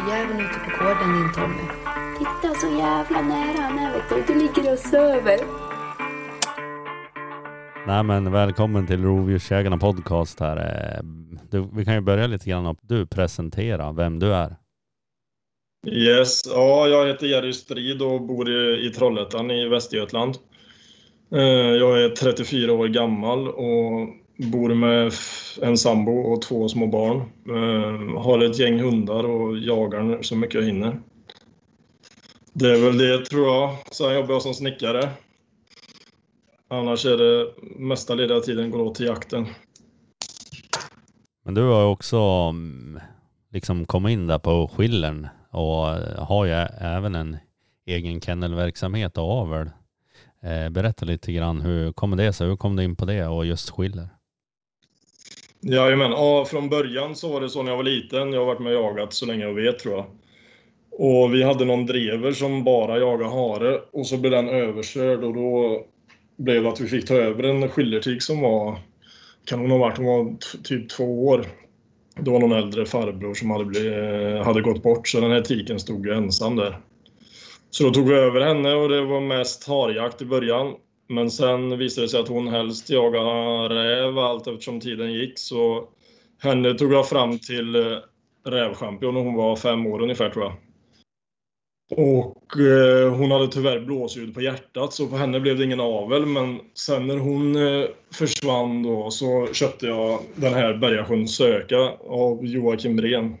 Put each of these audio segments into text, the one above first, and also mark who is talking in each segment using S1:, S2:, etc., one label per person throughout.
S1: rävjäveln ute på gården din Tommy. Titta så jävla nära han är vet du. Du ligger och söver.
S2: Nej men välkommen till Rovdjursjägarna podcast här. Eh, Du, vi kan ju börja lite grann att du presenterar vem du är.
S3: Yes, ja, jag heter Jerry Strid och bor i, i Trollhättan i Västergötland. Eh, Jag är 34 år gammal och bor med en sambo och två små barn. Eh, har ett gäng hundar och jagar så mycket jag hinner. Det är väl det tror jag. Sen jobbar jag som snickare. Annars är det mesta lediga tiden går åt till jakten.
S2: Men du har ju också mm, liksom kommit in där på skillern och eh, har ju även en egen kennelverksamhet och avel. Eh, berätta lite grann, hur kommer det sig? Hur kom du in på det och just skiller?
S3: Jajamän, ja, från början så var det så när jag var liten. Jag har varit med och jagat så länge jag vet tror jag. Och vi hade någon drever som bara jagade hare och så blev den överkörd och då blev det att vi fick ta över en skillertik som var, kan hon ha varit, hon var typ två år. Det var någon äldre farbror som hade, blivit, hade gått bort så den här tiken stod ju ensam där. Så då tog vi över henne och det var mest harjakt i början. Men sen visade det sig att hon helst jagade räv allt eftersom tiden gick. Så henne tog jag fram till eh, rävchampion när hon var fem år ungefär tror jag. Och eh, hon hade tyvärr blåsljud på hjärtat så på henne blev det ingen avel. Men sen när hon eh, försvann då så köpte jag den här Bergasjön Söka av Joakim Ren.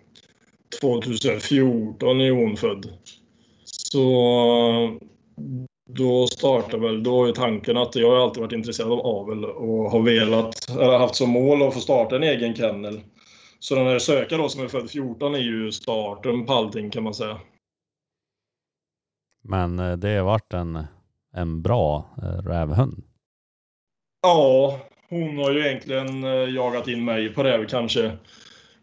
S3: 2014 är hon född. Så då startade väl, då är tanken att jag har alltid varit intresserad av avel och har velat, eller haft som mål att få starta en egen kennel. Så den här Söka då som är född 14 är ju starten på allting kan man säga.
S2: Men eh, det har varit en, en bra eh, rävhund.
S3: Ja, hon har ju egentligen eh, jagat in mig på räv kanske.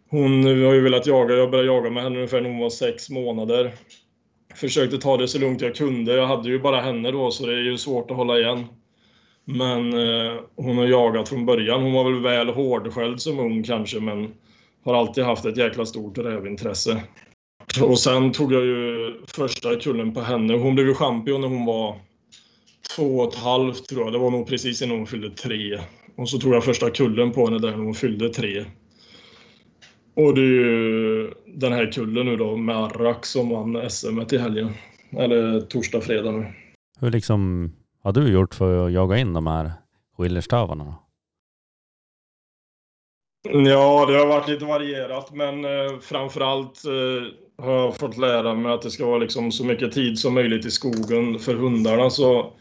S3: Hon har ju velat jaga, jag började jaga med henne ungefär när hon var sex månader. Försökte ta det så lugnt jag kunde. Jag hade ju bara henne då så det är ju svårt att hålla igen. Men eh, hon har jagat från början. Hon var väl väl hårdskälld som ung kanske men har alltid haft ett jäkla stort rävintresse. Och sen tog jag ju första kullen på henne. Hon blev ju champion när hon var två och ett halvt tror jag. Det var nog precis innan hon fyllde tre. Och så tog jag första kullen på henne där när hon fyllde tre. Och det är ju den här kullen nu då med Arrak som vann SM i helgen. Eller torsdag, fredag nu.
S2: Hur liksom har du gjort för att jaga in de här skillerstövarna? då?
S3: Ja, det har varit lite varierat men eh, framförallt eh, har jag fått lära mig att det ska vara liksom så mycket tid som möjligt i skogen för hundarna. Så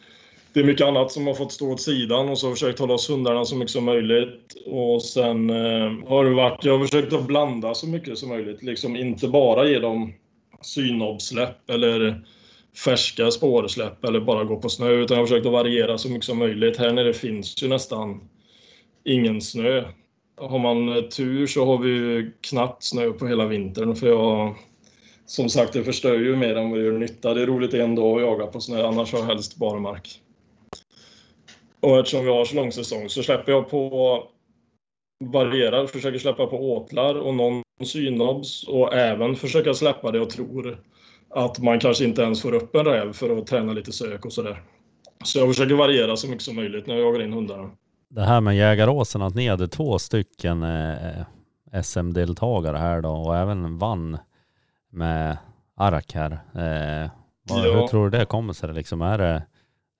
S3: det är mycket annat som har fått stå åt sidan och så har jag försökt hålla oss hundarna så mycket som möjligt. Och sen eh, har det varit, jag har försökt att blanda så mycket som möjligt. Liksom inte bara ge dem synobbsläpp eller färska spårsläpp eller bara gå på snö utan jag har försökt att variera så mycket som möjligt. Här nere finns ju nästan ingen snö. Har man eh, tur så har vi ju knappt snö på hela vintern för jag som sagt, det förstör ju mer än vad det gör nytta. Det är roligt en dag att jaga på snö, annars har jag helst barmark. Och eftersom vi har så lång säsong så släpper jag på varierar, försöker släppa på åtlar och någon synobs och även försöka släppa det jag tror att man kanske inte ens får upp en räv för att träna lite sök och sådär. Så jag försöker variera så mycket som möjligt när jag jagar in hundarna.
S2: Det här med Jägaråsen, att ni hade två stycken eh, SM-deltagare här då och även vann med Arak här. Eh, vad,
S3: Ja.
S2: Hur tror du det kommer sig? Liksom, är, det,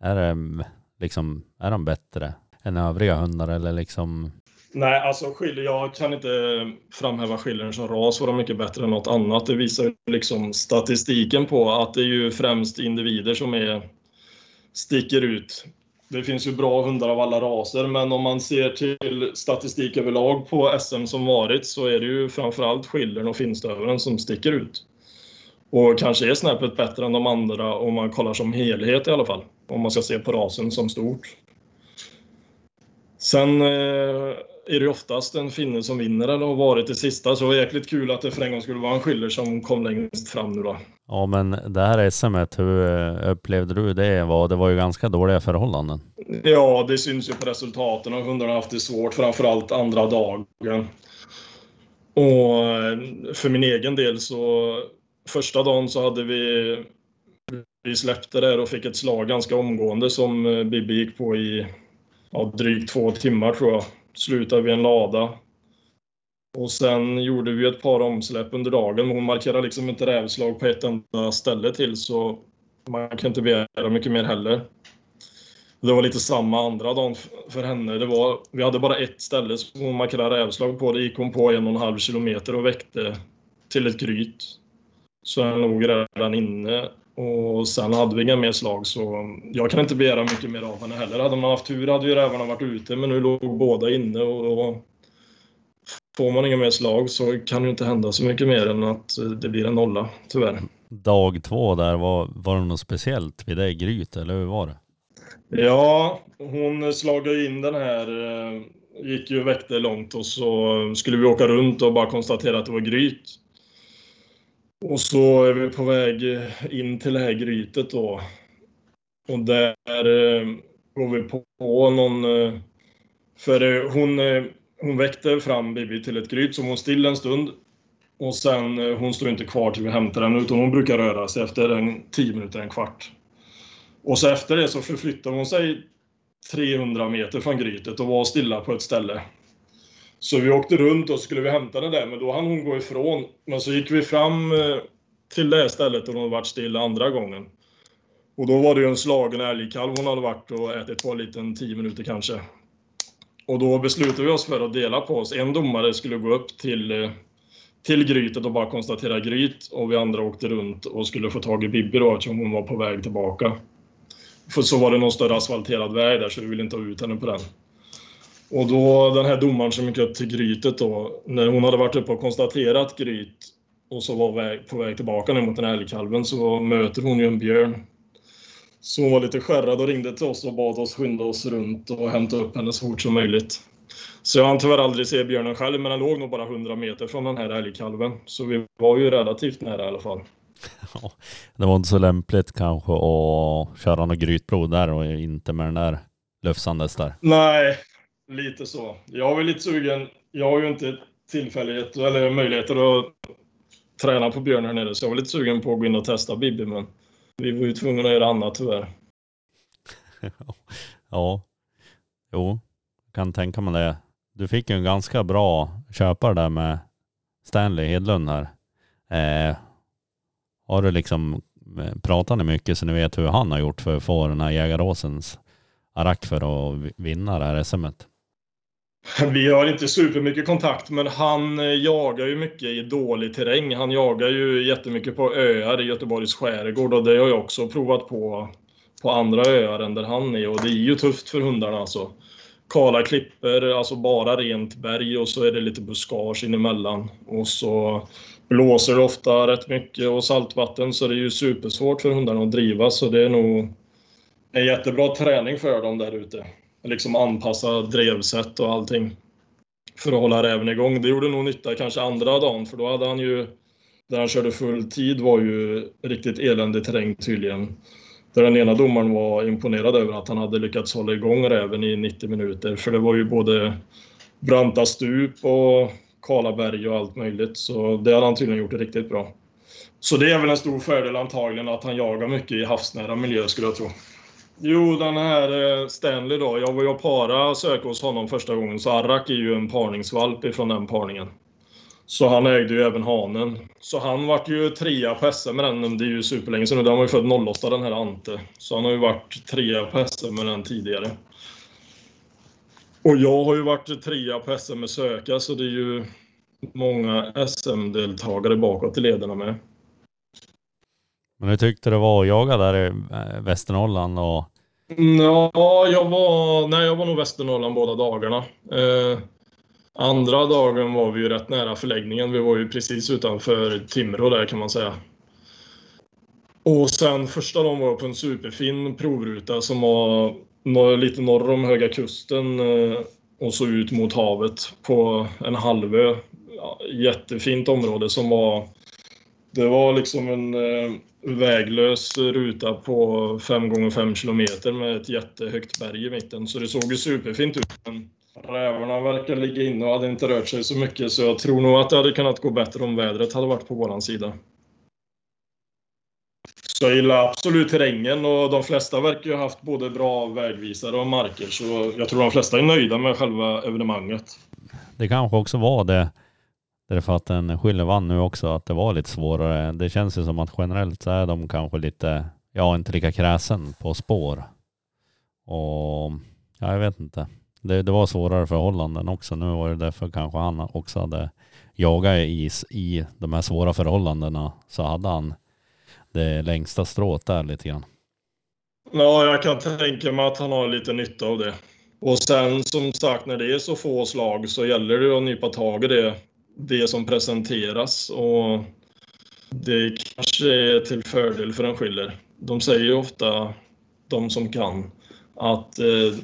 S2: är, det, liksom, är de bättre än övriga hundar eller liksom?
S3: Nej, alltså skiller, jag kan inte framhäva skillnaden som ras vara mycket bättre än något annat. Det visar ju liksom statistiken på att det är ju främst individer som är, sticker ut. Det finns ju bra hundar av alla raser, men om man ser till statistik överlag på SM som varit så är det ju framförallt skillern och finstövaren som sticker ut. Och kanske är snäppet bättre än de andra om man kollar som helhet i alla fall. Om man ska se på rasen som stort. Sen eh, är det oftast en finne som vinner eller har varit det sista. Så det var jäkligt kul att det för en gång skulle vara en skiller som kom längst fram nu då.
S2: Ja men det här SMet, hur eh, upplevde du det? Var, det var ju ganska dåliga förhållanden.
S3: Ja, det syns ju på resultaten och hundarna har haft det svårt, framförallt andra dagen. Och eh, för min egen del så första dagen så hade vi, vi släppte där och fick ett slag ganska omgående som eh, Bibi gick på i ja, drygt två timmar tror jag. Slutade vid en lada. Och sen gjorde vi ett par omsläpp under dagen, men hon markerade liksom inte rävslag på ett enda ställe till så man kan inte begära mycket mer heller. Det var lite samma andra dagen för henne. Det var, vi hade bara ett ställe som hon markerade rävslag på. Det gick hon på en och en halv kilometer och väckte till ett gryt. Så den låg redan inne och sen hade vi inga mer slag så jag kan inte begära mycket mer av henne heller. Hade man haft tur hade ju rävarna varit ute men nu låg båda inne och, får man inga mer slag så kan det inte hända så mycket mer än att det blir en nolla tyvärr.
S2: Dag två där, var, var det något speciellt vid det gryt eller hur var det?
S3: Ja, hon slagade in den här, eh, gick ju och väckte långt och så skulle vi åka runt och bara konstatera att det var gryt. Och så är vi på väg in till det här grytet då. Och där eh, går vi på någon... Eh, för eh, hon, eh, hon väckte fram Bibi till ett gryt, så hon still en stund. Och sen, eh, hon står inte kvar till vi hämtar henne, utan hon brukar röra sig efter en 10 minuter, en kvart. Och så efter det så förflyttar hon sig 300 meter från grytet och var stilla på ett ställe. Så vi åkte runt och skulle vi hämta den där, men då hann hon gå ifrån. Men så gick vi fram eh, till det stället och hon varit stilla andra gången. Och då var det ju en slagen älgkalv hon hade varit och ätit på en liten 10 minuter kanske. Och då beslutade vi oss för att dela på oss. En domare skulle gå upp till, eh, till grytet och bara konstatera gryt och vi andra åkte runt och skulle få tag i Bibi då eftersom hon var på väg tillbaka. För så var det någon större asfalterad väg där så vi ville inte ha ut henne på den. Och då den här domaren som gick upp till grytet då, när hon hade varit uppe och konstaterat gryt och så var väg, på väg tillbaka ner mot den här älgkalven så möter hon ju en björn. Så hon var lite skärrad och ringde till oss och bad oss skynda oss runt och hämta upp henne så fort som möjligt. Så jag hann tyvärr aldrig se björnen själv, men den låg nog bara 100 meter från den här älgkalven. Så vi var ju relativt nära i alla fall.
S2: det var inte så lämpligt kanske att köra något grytblod där och inte med den där lufsandes där.
S3: Nej, lite så. Jag var lite sugen. Jag har ju inte tillfällighet eller möjligheter att träna på björn här nere så jag var lite sugen på att gå in och testa Bibi men vi var ju tvungna att göra annat tyvärr.
S2: ja, jo, kan tänka mig det. Du fick ju en ganska bra köpare där med Stanley Hedlund här. Eh, har du liksom eh, pratat ni mycket så ni vet hur han har gjort för att få den här jägaråsens arack för att vinna det här SMet?
S3: Vi har inte supermycket kontakt, men han eh, jagar ju mycket i dålig terräng. Han jagar ju jättemycket på öar i Göteborgs skärgård och det har jag också provat på på andra öar än där han är och det är ju tufft för hundarna alltså. Kala klipper, alltså bara rent berg och så är det lite buskage inemellan. Och så blåser det ofta rätt mycket och saltvatten så det är ju supersvårt för hundarna att driva så det är nog en jättebra träning för dem där ute. Liksom anpassa drevsätt och allting för att hålla räven igång. Det gjorde nog nytta kanske andra dagen för då hade han ju där han körde full tid var ju riktigt eländig terräng tydligen. Där den ena domaren var imponerad över att han hade lyckats hålla igång räven i 90 minuter för det var ju både branta stup och kala berg och allt möjligt. Så det hade han tydligen gjort riktigt bra. Så det är väl en stor fördel antagligen att han jagar mycket i havsnära miljö skulle jag tro. Jo, den här eh, Stanley då. Jag var ju och para söka hos honom första gången, så Arrak är ju en parningsvalp ifrån den parningen. Så han ägde ju även hanen. Så han vart ju trea på SM med den, det är ju superlänge sedan nu. Den var ju född 08 den här Ante. Så han har ju varit trea på SM med den tidigare. Och jag har ju varit trea på SM med Söka, så det är ju många SM-deltagare bakåt i lederna med.
S2: Men hur tyckte det var att jaga där i eh, Västernorrland? Och...
S3: Ja, jag var, nej, jag var nog Västernorrland båda dagarna. Eh, andra dagen var vi ju rätt nära förläggningen. Vi var ju precis utanför Timrå där kan man säga. Och sen första dagen var jag på en superfin provruta som var lite norr om Höga Kusten eh, och så ut mot havet på en halvö. Ja, jättefint område som var... Det var liksom en eh, väglös ruta på 5 gånger 5 kilometer med ett jättehögt berg i mitten. Så det såg ju superfint ut. Men rävarna verkar ligga inne och hade inte rört sig så mycket så jag tror nog att det hade kunnat gå bättre om vädret hade varit på våran sida. Så jag gillar absolut terrängen och de flesta verkar ju ha haft både bra vägvisare och marker. Så jag tror de flesta är nöjda med själva evenemanget.
S2: Det kanske också var det, därför att en Schiller vann nu också, att det var lite svårare. Det känns ju som att generellt så är de kanske lite, ja inte lika kräsen på spår. Och ja, jag vet inte. Det, det var svårare förhållanden också. Nu var det därför kanske han också hade jagat is i de här svåra förhållandena. Så hade han det längsta strået där lite grann.
S3: Ja, jag kan tänka mig att han har lite nytta av det. Och sen som sagt, när det är så få slag så gäller det att nypa tag i det, det som presenteras. Och det kanske är till fördel för en skiller. De säger ju ofta, de som kan, att eh,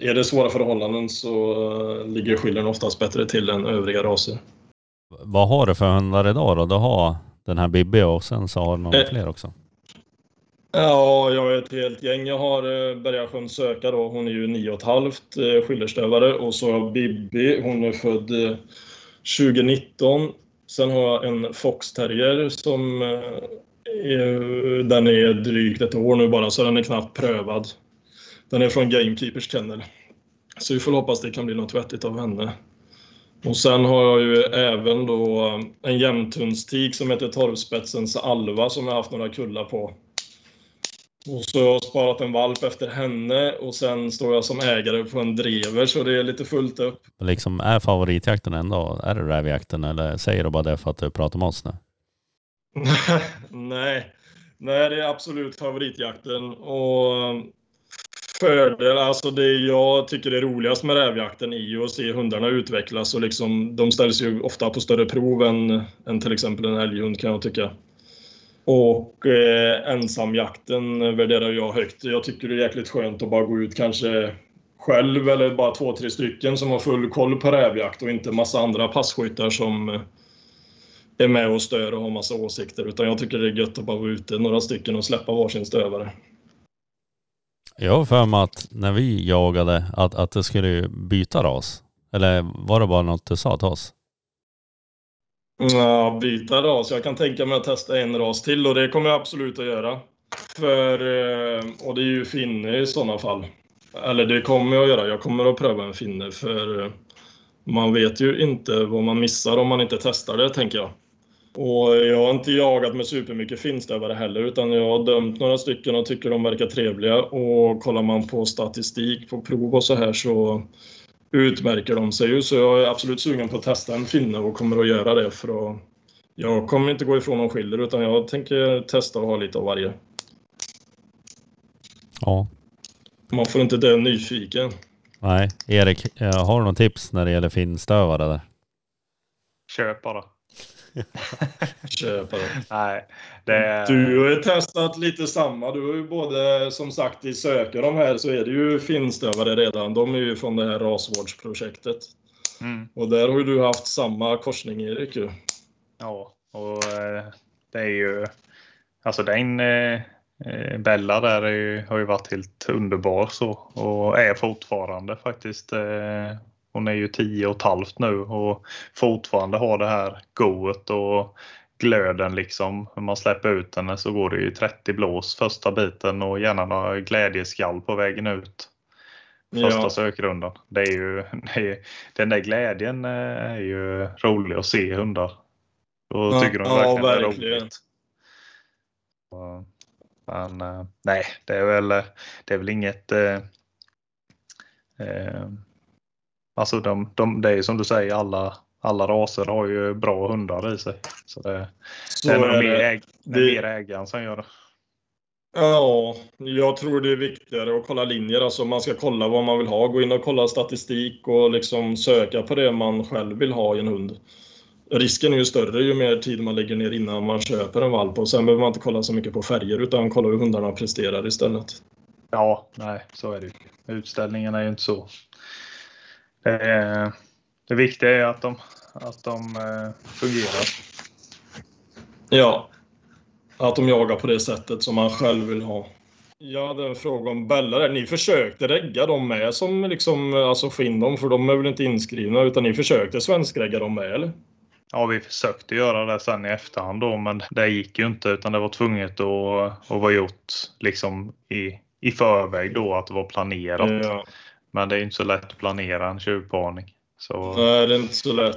S3: är det svåra förhållanden så eh, ligger skillern oftast bättre till än övriga raser.
S2: Vad har du för hundar idag då? Du har den här Bibi och sen så har du några
S3: Eh.
S2: fler också.
S3: Ja, jag är ett helt gäng. Jag har eh, Bergasjön Söka då. Hon är ju nio och ett halvt eh, skillerstövare. Och så har jag Bibi. Hon är född 2019. Sen har jag en foxterrier som eh, är, den är drygt ett år nu bara, så den är knappt prövad. Den är från Gamekeepers kennel. Så vi får hoppas det kan bli något vettigt av henne. Och sen har jag ju även då en jämthundstik som heter Torvspetsens Alva som jag haft några kullar på. Och så har jag sparat en valp efter henne och sen står jag som ägare på en drever så det är lite fullt upp.
S2: Liksom är favoritjakten ändå, är det rävjakten eller säger du bara det för att du pratar med oss nu?
S3: Nej. Nej, det är absolut favoritjakten. Och fördel, alltså det jag tycker är roligast med rävjakten är ju att se hundarna utvecklas och liksom, de ställs ju ofta på större prov än, än till exempel en älghund kan jag tycka. Och eh, ensamjakten värderar jag högt. Jag tycker det är jäkligt skönt att bara gå ut kanske själv eller bara två, tre stycken som har full koll på rävjakt och inte massa andra passkyttar som eh, är med och stör och har massa åsikter. Utan jag tycker det är gött att bara vara ute några stycken och släppa varsin stövare.
S2: Jag har för mig att när vi jagade att, att det skulle byta ras. Eller var det bara något du sa till oss?
S3: Ja, byta ras. Jag kan tänka mig att testa en ras till och det kommer jag absolut att göra. För, eh, och det är ju finne i sådana fall. Eller det kommer jag att göra. Jag kommer att pröva en finne för eh, man vet ju inte vad man missar om man inte testar det, tänker jag. Och jag har inte jagat med supermycket finstövare heller, utan jag har dömt några stycken och tycker de verkar trevliga. Och kollar man på statistik på prov och så här så utmärker de sig ju. Så jag är absolut sugen på att testa en finne och kommer att göra det för att jag kommer inte gå ifrån någon skiller utan jag tänker testa och ha lite av varje.
S2: Ja.
S3: Man får inte dö nyfiken.
S2: Nej. Erik, eh, har du någon tips när det gäller finstövare där?
S4: Köp bara.
S3: Köpa det.
S4: Nej, det.
S3: Du har ju testat lite samma. Du har ju både, som sagt, i söker de här så är det ju finstövare redan. De är ju från det här rasvårdsprojektet.
S4: Mm,
S3: Och där har ju du haft samma korsning, Erik. ju.
S4: ja, och eh, det är ju... Alltså den eh, eh, Bella där är ju, har ju varit helt underbar så och är fortfarande faktiskt. Eh, hon är ju tio och ett halvt nu och fortfarande har det här goet och glöden liksom. När man släpper ut henne så går det ju 30 blås första biten och gärna några glädjeskall på vägen ut. Första
S3: Ja.
S4: sökrundan. Det är ju, det är, den där glädjen eh, är ju rolig att se hundar. Då
S3: Ja,
S4: tycker de
S3: ja,
S4: verkligen det är
S3: verkligen.
S4: roligt. Så, Men eh, nej, det är väl, det är väl inget... Eh, eh, alltså de, de, det är ju som du säger, alla, alla raser har ju bra hundar i sig. Så det,
S3: Så
S4: det är
S3: är
S4: mer,
S3: det.
S4: äg, mer ägaren som gör det.
S3: Ja, jag tror det är viktigare att kolla linjer. Alltså man ska kolla vad man vill ha, gå in och kolla statistik och liksom söka på det man själv vill ha i en hund. Risken är ju större ju mer tid man lägger ner innan man köper en valp och sen behöver man inte kolla så mycket på färger utan kolla hur hundarna presterar istället.
S4: Ja, nej, så är det ju. Utställningen är ju inte så. Är, det viktiga är att de, att de eh, fungerar.
S3: Ja, att de jagar på det sättet som man själv vill ha. Jag hade en fråga om Bella där. Ni försökte regga dem med som liksom, alltså få in dem för de är väl inte inskrivna utan ni försökte svenskregga dem med eller?
S4: ja, vi försökte göra det sen i efterhand då, men det gick ju inte utan det var tvunget att, att vara gjort liksom i, i förväg då, att det var planerat.
S3: Ja.
S4: Men det är inte så lätt att planera en tjuvparning. Så,
S3: Nej, det är inte så lätt.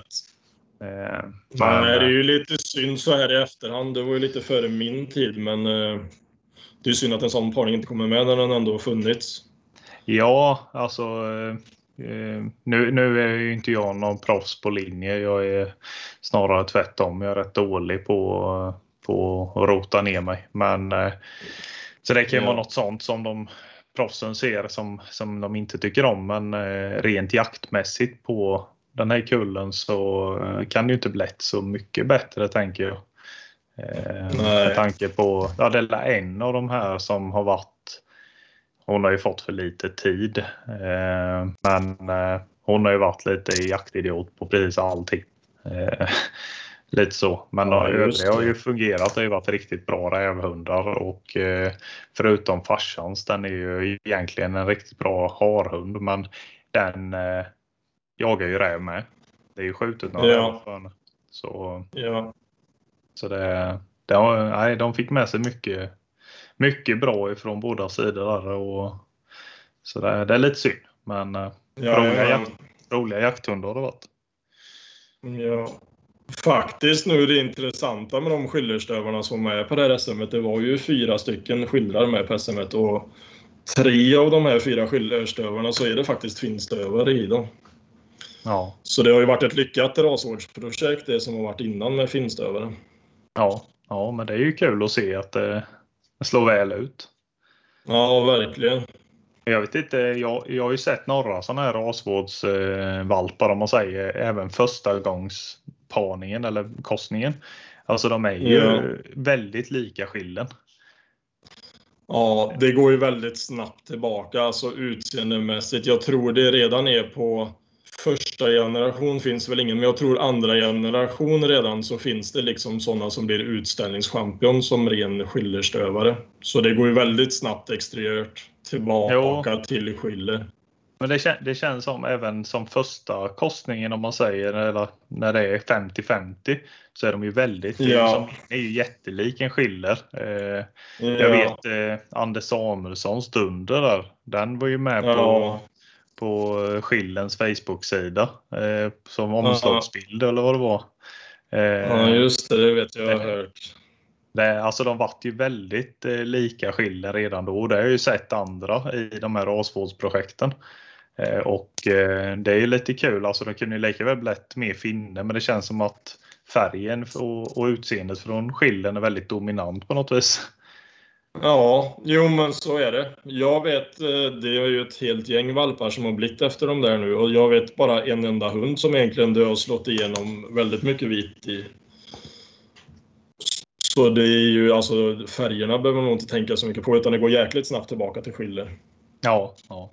S4: eh,
S3: Men det är ju lite synd så här i efterhand. Det var ju lite före min tid, men eh, det är synd att en sån parning inte kommer med när den ändå har funnits.
S4: Ja, alltså eh, nu, nu är ju inte jag någon proffs på linje. Jag är snarare tvärtom. Jag är rätt dålig på, på att rota ner mig. Men, eh, så det kan ju
S3: Ja.
S4: vara något sånt som de proffsen ser som, som de inte tycker om. Men eh, rent jaktmässigt på den här kullen så eh, kan det ju inte blivit så mycket bättre tänker jag. Eh, med tanke på, ja det är en av de här som har varit hon har ju fått för lite tid. Eh, men eh, hon har ju varit lite jaktidiot på precis allting. Eh, lite så. Men
S3: Ja,
S4: övriga har
S3: det.
S4: ju fungerat. Det har ju varit riktigt bra rävhundar och eh, förutom farsans, den är ju egentligen en riktigt bra harhund. Men den eh, jagar ju räv med. Det är ju skjutit några
S3: Ja.
S4: för. Så,
S3: Ja.
S4: så det, det har, nej, de fick med sig mycket, mycket bra ifrån båda sidor. Där och, så det, det är lite synd. Men eh,
S3: Ja,
S4: roliga,
S3: ja.
S4: jakt, roliga jakthundar har det varit.
S3: Ja. Faktiskt nu det intressanta med de skillerstövarna som är på det här SM, det var ju fyra stycken skillrar med på SM och tre av de här fyra skillerstövarna så är det faktiskt finstövare i dem.
S4: Ja,
S3: Så det har ju varit ett lyckat rasvårdsprojekt det som har varit innan med finstövare.
S4: ja, ja, men det är ju kul att se att det slår väl ut.
S3: Ja, verkligen.
S4: Jag vet inte, jag, jag har ju sett några sådana här rasvårdsvalpar om man säger, även första gångs parningen eller korsningen. Alltså de är ju
S3: Ja.
S4: väldigt lika skillen.
S3: Ja, det går ju väldigt snabbt tillbaka, alltså utseendemässigt. Jag tror det redan är på första generation finns väl ingen, men jag tror andra generation redan så finns det liksom sådana som blir utställningschampion som ren skillerstövare. Så det går ju väldigt snabbt exteriört tillbaka till skiller.
S4: Men det, kän, det känns som även som första korsningen om man säger, eller när det är 50-50, så är de ju väldigt
S3: Ja.
S4: som är ju jättelik en skiller. Eh,
S3: Ja,
S4: jag vet eh, Anders Samuelssons Dunder där, den var ju med på,
S3: Ja,
S4: på Skillens Facebook-sida eh, som omslagsbild eller vad det var. Eh,
S3: ja, just det, det vet jag, jag har hört.
S4: det, alltså de vart ju väldigt eh, lika Schiller redan då. Det har jag ju sett andra i de här rasvårdsprojekten. Eh, och eh, det är ju lite kul. Alltså de kunde ju lika väl blivit mer finne men det känns som att färgen och, och utseendet från Schillern är väldigt dominant på något vis.
S3: Ja, jo men så är det. Jag vet, eh, det är ju ett helt gäng valpar som har blivit efter de där nu och jag vet bara en enda hund som egentligen det har slått igenom väldigt mycket vitt i. Så det är ju alltså färgerna behöver man nog inte tänka så mycket på utan det går jäkligt snabbt tillbaka till skiller.
S4: Ja, ja.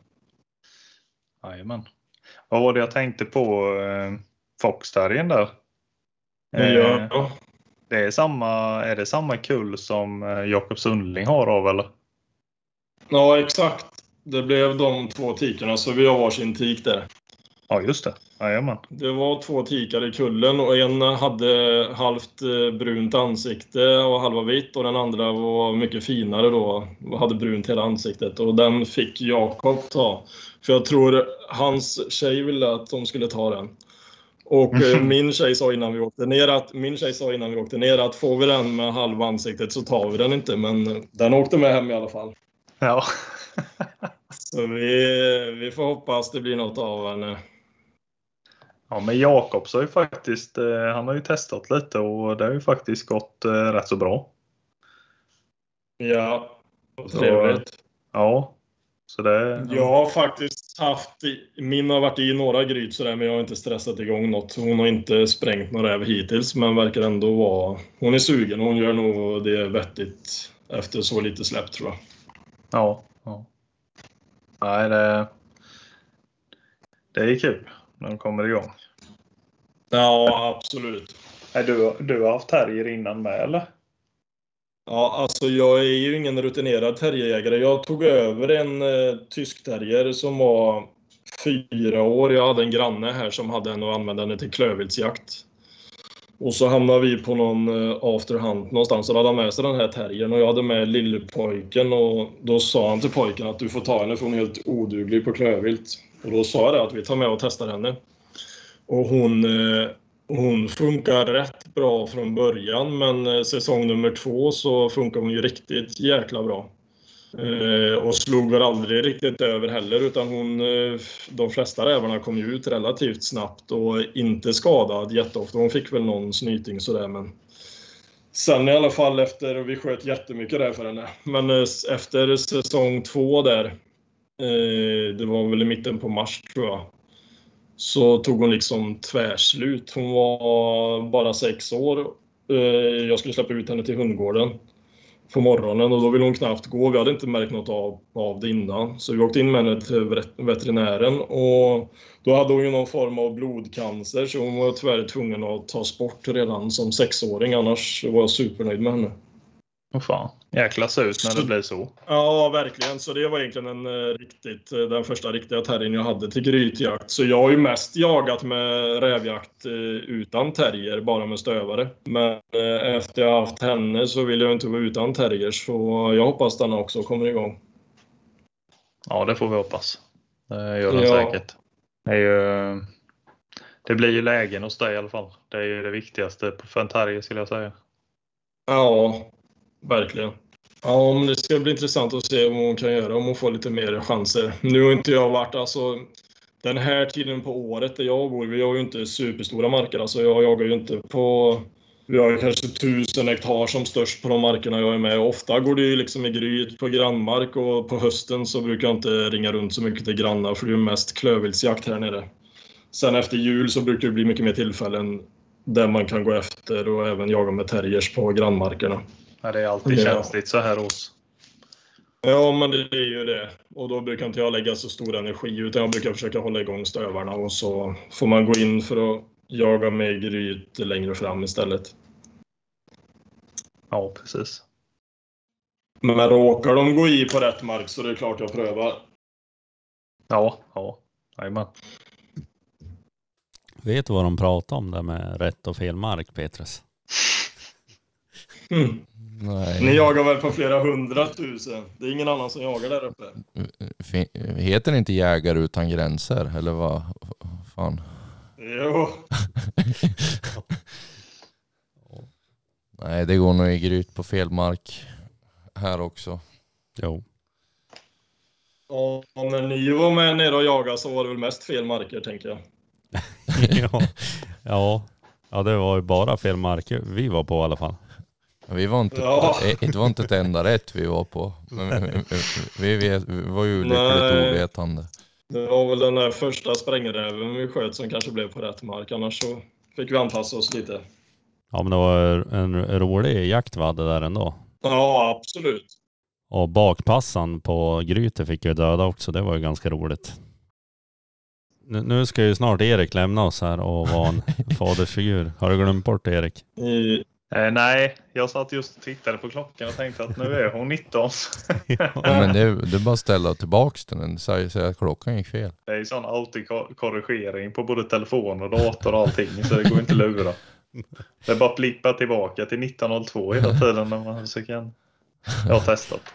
S4: Jajamän. Vad var det jag tänkte på eh, Foxterriern där? Eh,
S3: Ja,
S4: det är, samma, är det samma kull som eh, Jakob Sundling har av eller?
S3: ja, exakt. Det blev de två tikarna så vi har varsin tik där.
S4: Ja, just det. Jajamän.
S3: Det var två tikar i kullen och en hade halvt eh, brunt ansikte och halva vitt och den andra var mycket finare då och hade brunt hela ansiktet och den fick Jakob ta. För jag tror hans tjej ville att de skulle ta den. Och eh, min tjej sa innan vi åkte ner att, min tjej sa innan vi åkte ner att får vi den med halva ansiktet så tar vi den inte men den åkte med hem i alla fall.
S4: Ja.
S3: Så vi, vi får hoppas det blir något av henne.
S4: Ja, men Jakobs har ju faktiskt, eh, han har ju testat lite och det har ju faktiskt gått eh, rätt så bra.
S3: Ja, trevligt.
S4: Ja. Så det,
S3: Jag har faktiskt haft, min har varit i några gryt sådär men jag har inte stressat igång något. Hon har inte sprängt några räv hittills men verkar ändå vara, hon är sugen och hon gör nog det vettigt efter så lite släpp tror jag.
S4: Ja. ja. Nej, det, det är kul när de kommer igång.
S3: Ja, absolut.
S4: Du, du har haft terrier innan med eller?
S3: Ja, alltså jag är ju ingen rutinerad terrierjägare. Jag tog över en eh, tysk terrier som var fyra år. Jag hade en granne här som hade en och använde den till klövviltsjakt. Och så hamnade vi på någon eh, afterhunt någonstans och då hade han med sig den här terriern och jag hade med lillpojken och då sa han till pojken att du får ta henne för hon är helt oduglig på klövvilt. Och då sa jag att vi tar med och testar henne. Och hon, eh, hon funkar rätt bra från början men eh, säsong nummer två så funkar hon ju riktigt jäkla bra. Eh, och slog väl aldrig riktigt över heller utan hon, de flesta rävarna kom ju ut relativt snabbt och inte skadad jätteofta. Hon fick väl någon snyting sådär men Sen i alla fall efter, vi sköt jättemycket där för henne, men efter säsong två där, Eh, det var väl i mitten på mars tror jag, så tog hon liksom tvärslut. Hon var bara sex år. Eh, jag skulle släppa ut henne till hundgården på morgonen och då ville hon knappt gå. Vi hade inte märkt något av, av det innan. Så vi åkte in med henne till veterinären och då hade hon ju någon form av blodcancer så hon var tyvärr tvungen att tas bort redan som sexåring. Annars var jag supernöjd med henne.
S4: Åh fan. Jäkla ut när det blir så.
S3: Ja, verkligen. Så det var egentligen en, eh, riktigt, eh, den första riktiga terriern jag hade till grytjakt. Så jag har ju mest jagat med rävjakt eh, utan terrier, bara med stövare. Men efter jag haft henne så vill jag inte vara utan terrier, så jag hoppas den också kommer igång.
S4: Ja, det får vi hoppas. Det gör den ja. säkert. Det, ju, det blir ju lägen hos dig i alla fall. Det är ju det viktigaste för en terrier skulle jag säga.
S3: Ja, Verkligen. Ja, men det ska bli intressant att se vad hon kan göra om hon får lite mer chanser. Nu har inte jag varit, alltså den här tiden på året där jag bor, vi har ju inte superstora marker. Alltså jag jagar ju inte på... Vi har kanske tusen hektar som störst på de markerna jag är med. Ofta går det ju liksom i gryt på grannmark och på hösten så brukar jag inte ringa runt så mycket till grannar för det är mest klövviltsjakt här nere. Sen efter jul så brukar det bli mycket mer tillfällen där man kan gå efter och även jaga med terriers på grannmarkerna.
S4: Ja, det är alltid ja. känsligt så här års.
S3: Ja, men det är ju det. Och då brukar inte jag lägga så stor energi utan jag brukar försöka hålla igång stövarna och så får man gå in för att jaga med gryt längre fram istället.
S4: Ja, precis.
S3: Men råkar de gå i på rätt mark så det är klart jag prövar.
S4: Ja, ja. Jajamän.
S2: Vet du vad de pratar om där med rätt och fel mark, Petrus?
S3: Mm. Nej. Ni jagar väl på flera hundratusen? Det är ingen annan som jagar där uppe.
S5: Heter det inte Jägare utan gränser? Eller vad fan?
S3: Jo.
S5: Nej, det går nog i gryt på fel mark här också.
S2: Jo.
S3: Ja, när ni var med nere och jagade så var det väl mest fel marker, tänker jag.
S2: ja. ja, ja, det var ju bara fel marker vi var på i alla fall.
S5: Vi var inte, ja. det var inte ett enda rätt vi var på. Men vi, vi, vi var ju lyckligt ovetande.
S3: Det var väl den där första sprängräven vi sköt som kanske blev på rätt mark. Annars så fick vi anpassa oss lite.
S2: Ja men det var en rolig jakt vi hade där ändå.
S3: Ja absolut.
S2: Och bakpassan på grytet fick ju döda också. Det var ju ganska roligt. Nu ska ju snart Erik lämna oss här och vara en fadersfigur. Har du glömt bort Erik?
S4: Eh, nej, jag satt just och tittade på klockan och tänkte att nu är hon 19.
S5: ja, men det, det är bara att ställa tillbaks den. Säga att klockan gick fel.
S4: Det är sån autokorrigering på både telefon och dator och allting så det går inte att lura. Det är bara att flippa tillbaka till 1902 hela tiden när man försöker. Jag har testat.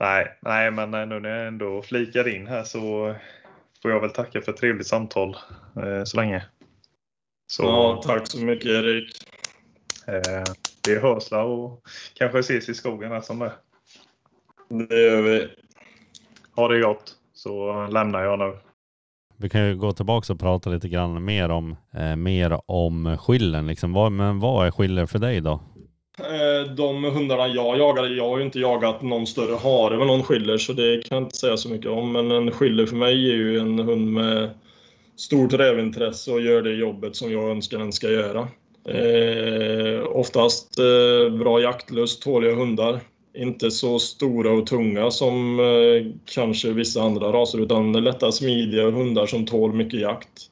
S4: nej, nej, men nu när jag ändå flikar in här så får jag väl tacka för ett trevligt samtal eh, så länge.
S3: Så, ja, tack så mycket Erik.
S4: Eh, vi hörs och kanske ses i skogen här som det.
S3: Det gör vi.
S4: Ha det gott så lämnar jag nu.
S2: Vi kan ju gå tillbaka och prata lite grann mer om, eh, mer om skillen. Liksom. Vad, men vad är skiller för dig då?
S3: Eh, de hundarna jag jagade, jag har ju inte jagat någon större hare med någon skiller så det kan jag inte säga så mycket om. Men en skiller för mig är ju en hund med stort rävintresse och gör det jobbet som jag önskar den ska göra. Eh, oftast eh, bra jaktlust, tåliga hundar. Inte så stora och tunga som eh, kanske vissa andra raser utan lätta smidiga hundar som tål mycket jakt.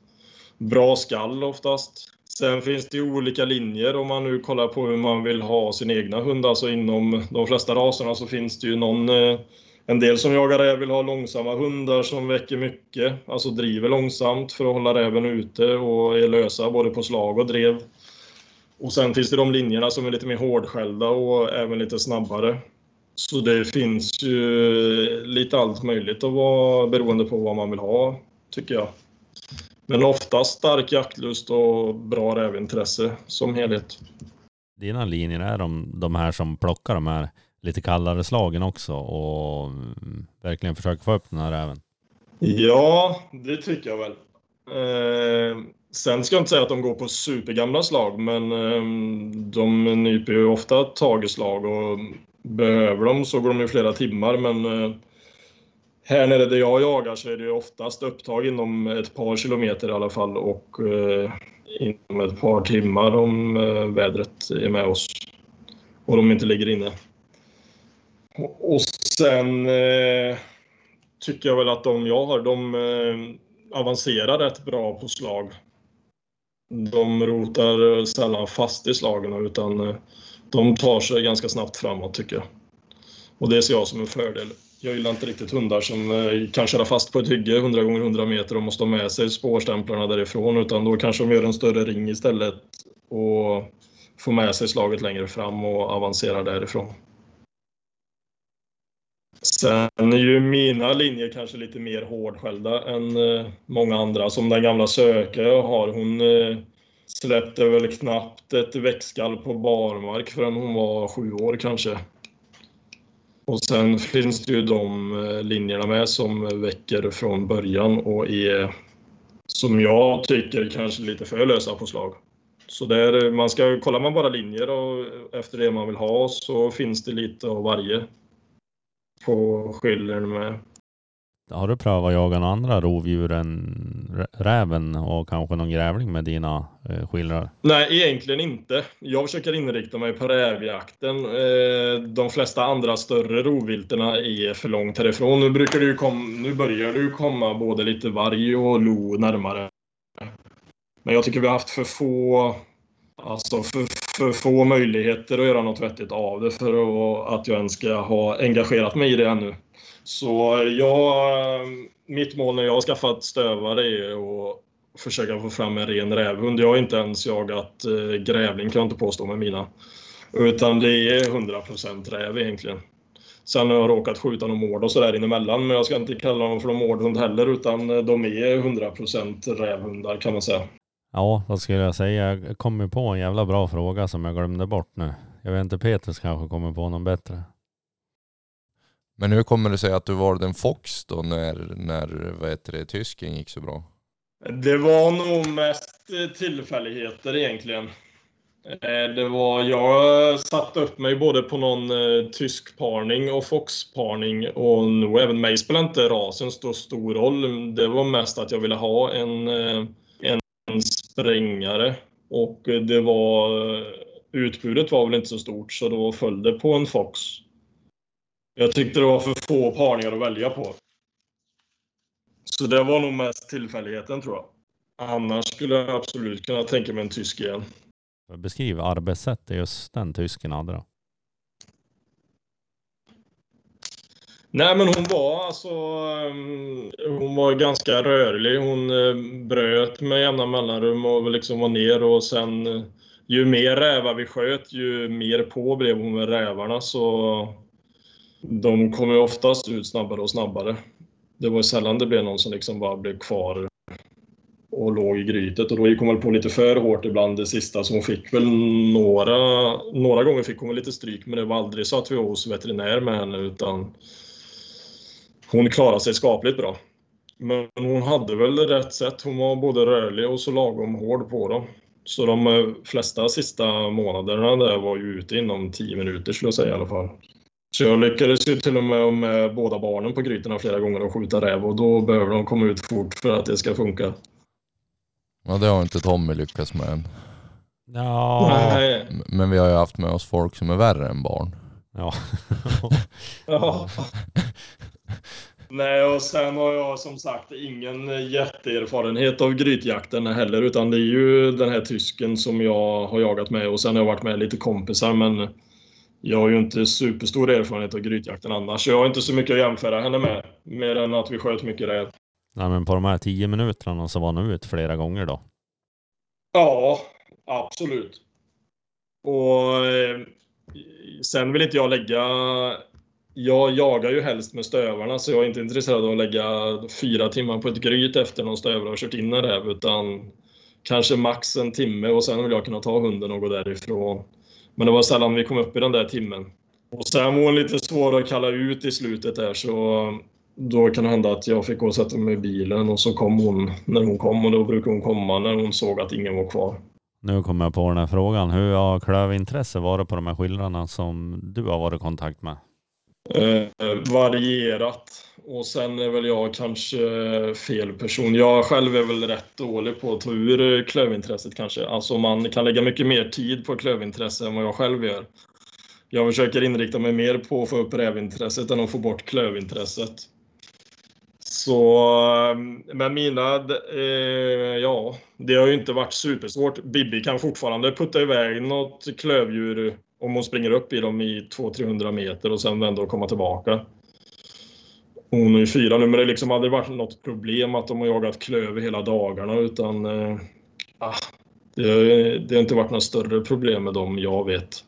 S3: Bra skall oftast. Sen finns det olika linjer om man nu kollar på hur man vill ha sin egna hund. Alltså inom de flesta raserna så finns det ju någon eh, en del som jagar räv vill ha långsamma hundar som väcker mycket, alltså driver långsamt för att hålla räven ute och är lösa både på slag och drev. Och sen finns det de linjerna som är lite mer hårdskällda och även lite snabbare. Så det finns ju lite allt möjligt att vara beroende på vad man vill ha, tycker jag. Men oftast stark jaktlust och bra rävintresse som helhet.
S2: Dina linjer är de, de här som plockar de här lite kallare slagen också och mm, verkligen försöka få upp den här räven?
S3: Ja, det tycker jag väl. Eh, sen ska jag inte säga att de går på supergamla slag, men eh, de nyper ju ofta tag i slag och behöver de så går de i flera timmar. Men eh, här nere där jag jagar så är det ju oftast upptag inom ett par kilometer i alla fall och eh, inom ett par timmar om eh, vädret är med oss och de inte ligger inne. Och sen eh, tycker jag väl att de jag har, de eh, avancerar rätt bra på slag. De rotar sällan fast i slagen utan eh, de tar sig ganska snabbt framåt tycker jag. Och det ser jag som en fördel. Jag gillar inte riktigt hundar som eh, kan köra fast på ett hygge 100 gånger 100 meter och måste ha med sig spårstämplarna därifrån utan då kanske de gör en större ring istället och får med sig slaget längre fram och avancerar därifrån. Sen är ju mina linjer kanske lite mer hårdskällda än eh, många andra. Som den gamla sökare jag har. Hon eh, släppte väl knappt ett växtskall på barmark förrän hon var sju år kanske. Och sen finns det ju de eh, linjerna med som väcker från början och är, som jag tycker, kanske lite för lösa på slag. Så där, man ska, kollar man bara linjer och efter det man vill ha så finns det lite av varje på skillern med.
S2: Har du prövat att jaga några andra rovdjur än räven och kanske någon grävling med dina eh, skillrar?
S3: Nej, egentligen inte. Jag försöker inrikta mig på rävjakten. Eh, de flesta andra större rovvilterna är för långt härifrån. Nu, brukar det ju kom, nu börjar det ju komma både lite varg och lo närmare. Men jag tycker vi har haft för få Alltså för, för få möjligheter att göra något vettigt av det för att jag ens ska ha engagerat mig i det ännu. Så jag, mitt mål när jag har skaffat stövare är att försöka få fram en ren rävhund. Jag har inte ens jagat eh, grävling kan jag inte påstå med mina. Utan det är 100% räv egentligen. Sen har jag råkat skjuta någon mård och sådär inemellan, men jag ska inte kalla dem för någon mårdhund heller, utan eh, de är 100% rävhundar kan man säga.
S2: Ja, vad skulle jag säga? Jag kom på en jävla bra fråga som jag glömde bort nu. Jag vet inte, Petrus kanske kommer på någon bättre.
S5: Men hur kommer det sig att du valde en Fox då när, när vad heter det, tysken gick så bra?
S3: Det var nog mest tillfälligheter egentligen. Eh, det var, jag satte upp mig både på någon eh, tysk parning och foxparning och nog även mig spelade inte rasen så stor roll. Det var mest att jag ville ha en, eh, en sprängare och det var utbudet var väl inte så stort så då föll det på en Fox. Jag tyckte det var för få parningar att välja på. Så det var nog mest tillfälligheten tror jag. Annars skulle jag absolut kunna tänka mig en tysk igen.
S2: Beskriv arbetssättet just den tysken hade då.
S3: Nej, men hon var alltså... Ehm, hon var ganska rörlig. Hon eh, bröt med jämna mellanrum och liksom var ner och sen eh, ju mer rävar vi sköt, ju mer på blev hon med rävarna så de kom ju oftast ut snabbare och snabbare. Det var sällan det blev någon som liksom bara blev kvar och låg i grytet och då gick hon väl på lite för hårt ibland det sista så hon fick väl några, några gånger fick hon väl lite stryk men det var aldrig så att vi var hos veterinär med henne utan hon klarade sig skapligt bra. Men hon hade väl rätt sätt. Hon var både rörlig och så lagom hård på dem. Så de eh, flesta sista månaderna där var ju ute inom 10 minuter skulle jag säga i alla fall. Så jag lyckades ju till och med med båda barnen på grytorna flera gånger och skjuta räv och då behöver de komma ut fort för att det ska funka.
S5: Ja det har inte Tommy lyckats med än.
S2: Ja.
S3: Nej.
S5: Men vi har ju haft med oss folk som är värre än barn.
S2: Ja.
S3: Ja. Nej, och sen har jag som sagt ingen jätteerfarenhet av grytjakten heller, utan det är ju den här tysken som jag har jagat med och sen har jag varit med lite kompisar, men jag har ju inte superstor erfarenhet av grytjakten annars. Jag har inte så mycket att jämföra henne med. Mer än att vi sköt mycket räv.
S2: Nej men på de här tio minuterna så var han ut flera gånger då?
S3: Ja, absolut. Och eh, sen vill inte jag lägga... Jag jagar ju helst med stövarna så jag är inte intresserad av att lägga fyra timmar på ett gryt efter någon stövare har kört in en räv utan kanske max en timme och sen vill jag kunna ta hunden och gå därifrån. Men det var sällan vi kom upp i den där timmen. Och sen var hon lite svår att kalla ut i slutet där så då kan det hända att jag fick gå och sätta mig i bilen och så kom hon när hon kom och då brukar hon komma när hon såg att ingen var kvar.
S2: Nu kommer jag på den här frågan. Hur har klövintresse varit på de här skildrarna som du har varit i kontakt med?
S3: Eh, varierat. Och sen är väl jag kanske fel person. Jag själv är väl rätt dålig på att ta ur klövintresset kanske. Alltså man kan lägga mycket mer tid på klövintresse än vad jag själv gör. Jag försöker inrikta mig mer på att få upp rävintresset än att få bort klövintresset. Så, eh, men mina, eh, ja, det har ju inte varit supersvårt. Bibi kan fortfarande putta iväg något klövdjur om hon springer upp i dem i 200-300 meter och sen vända och komma tillbaka. Hon är ju fyra nu, men det liksom aldrig varit något problem att de har jagat klöver hela dagarna utan eh, ah, det, det har inte varit något större problem med dem, jag vet.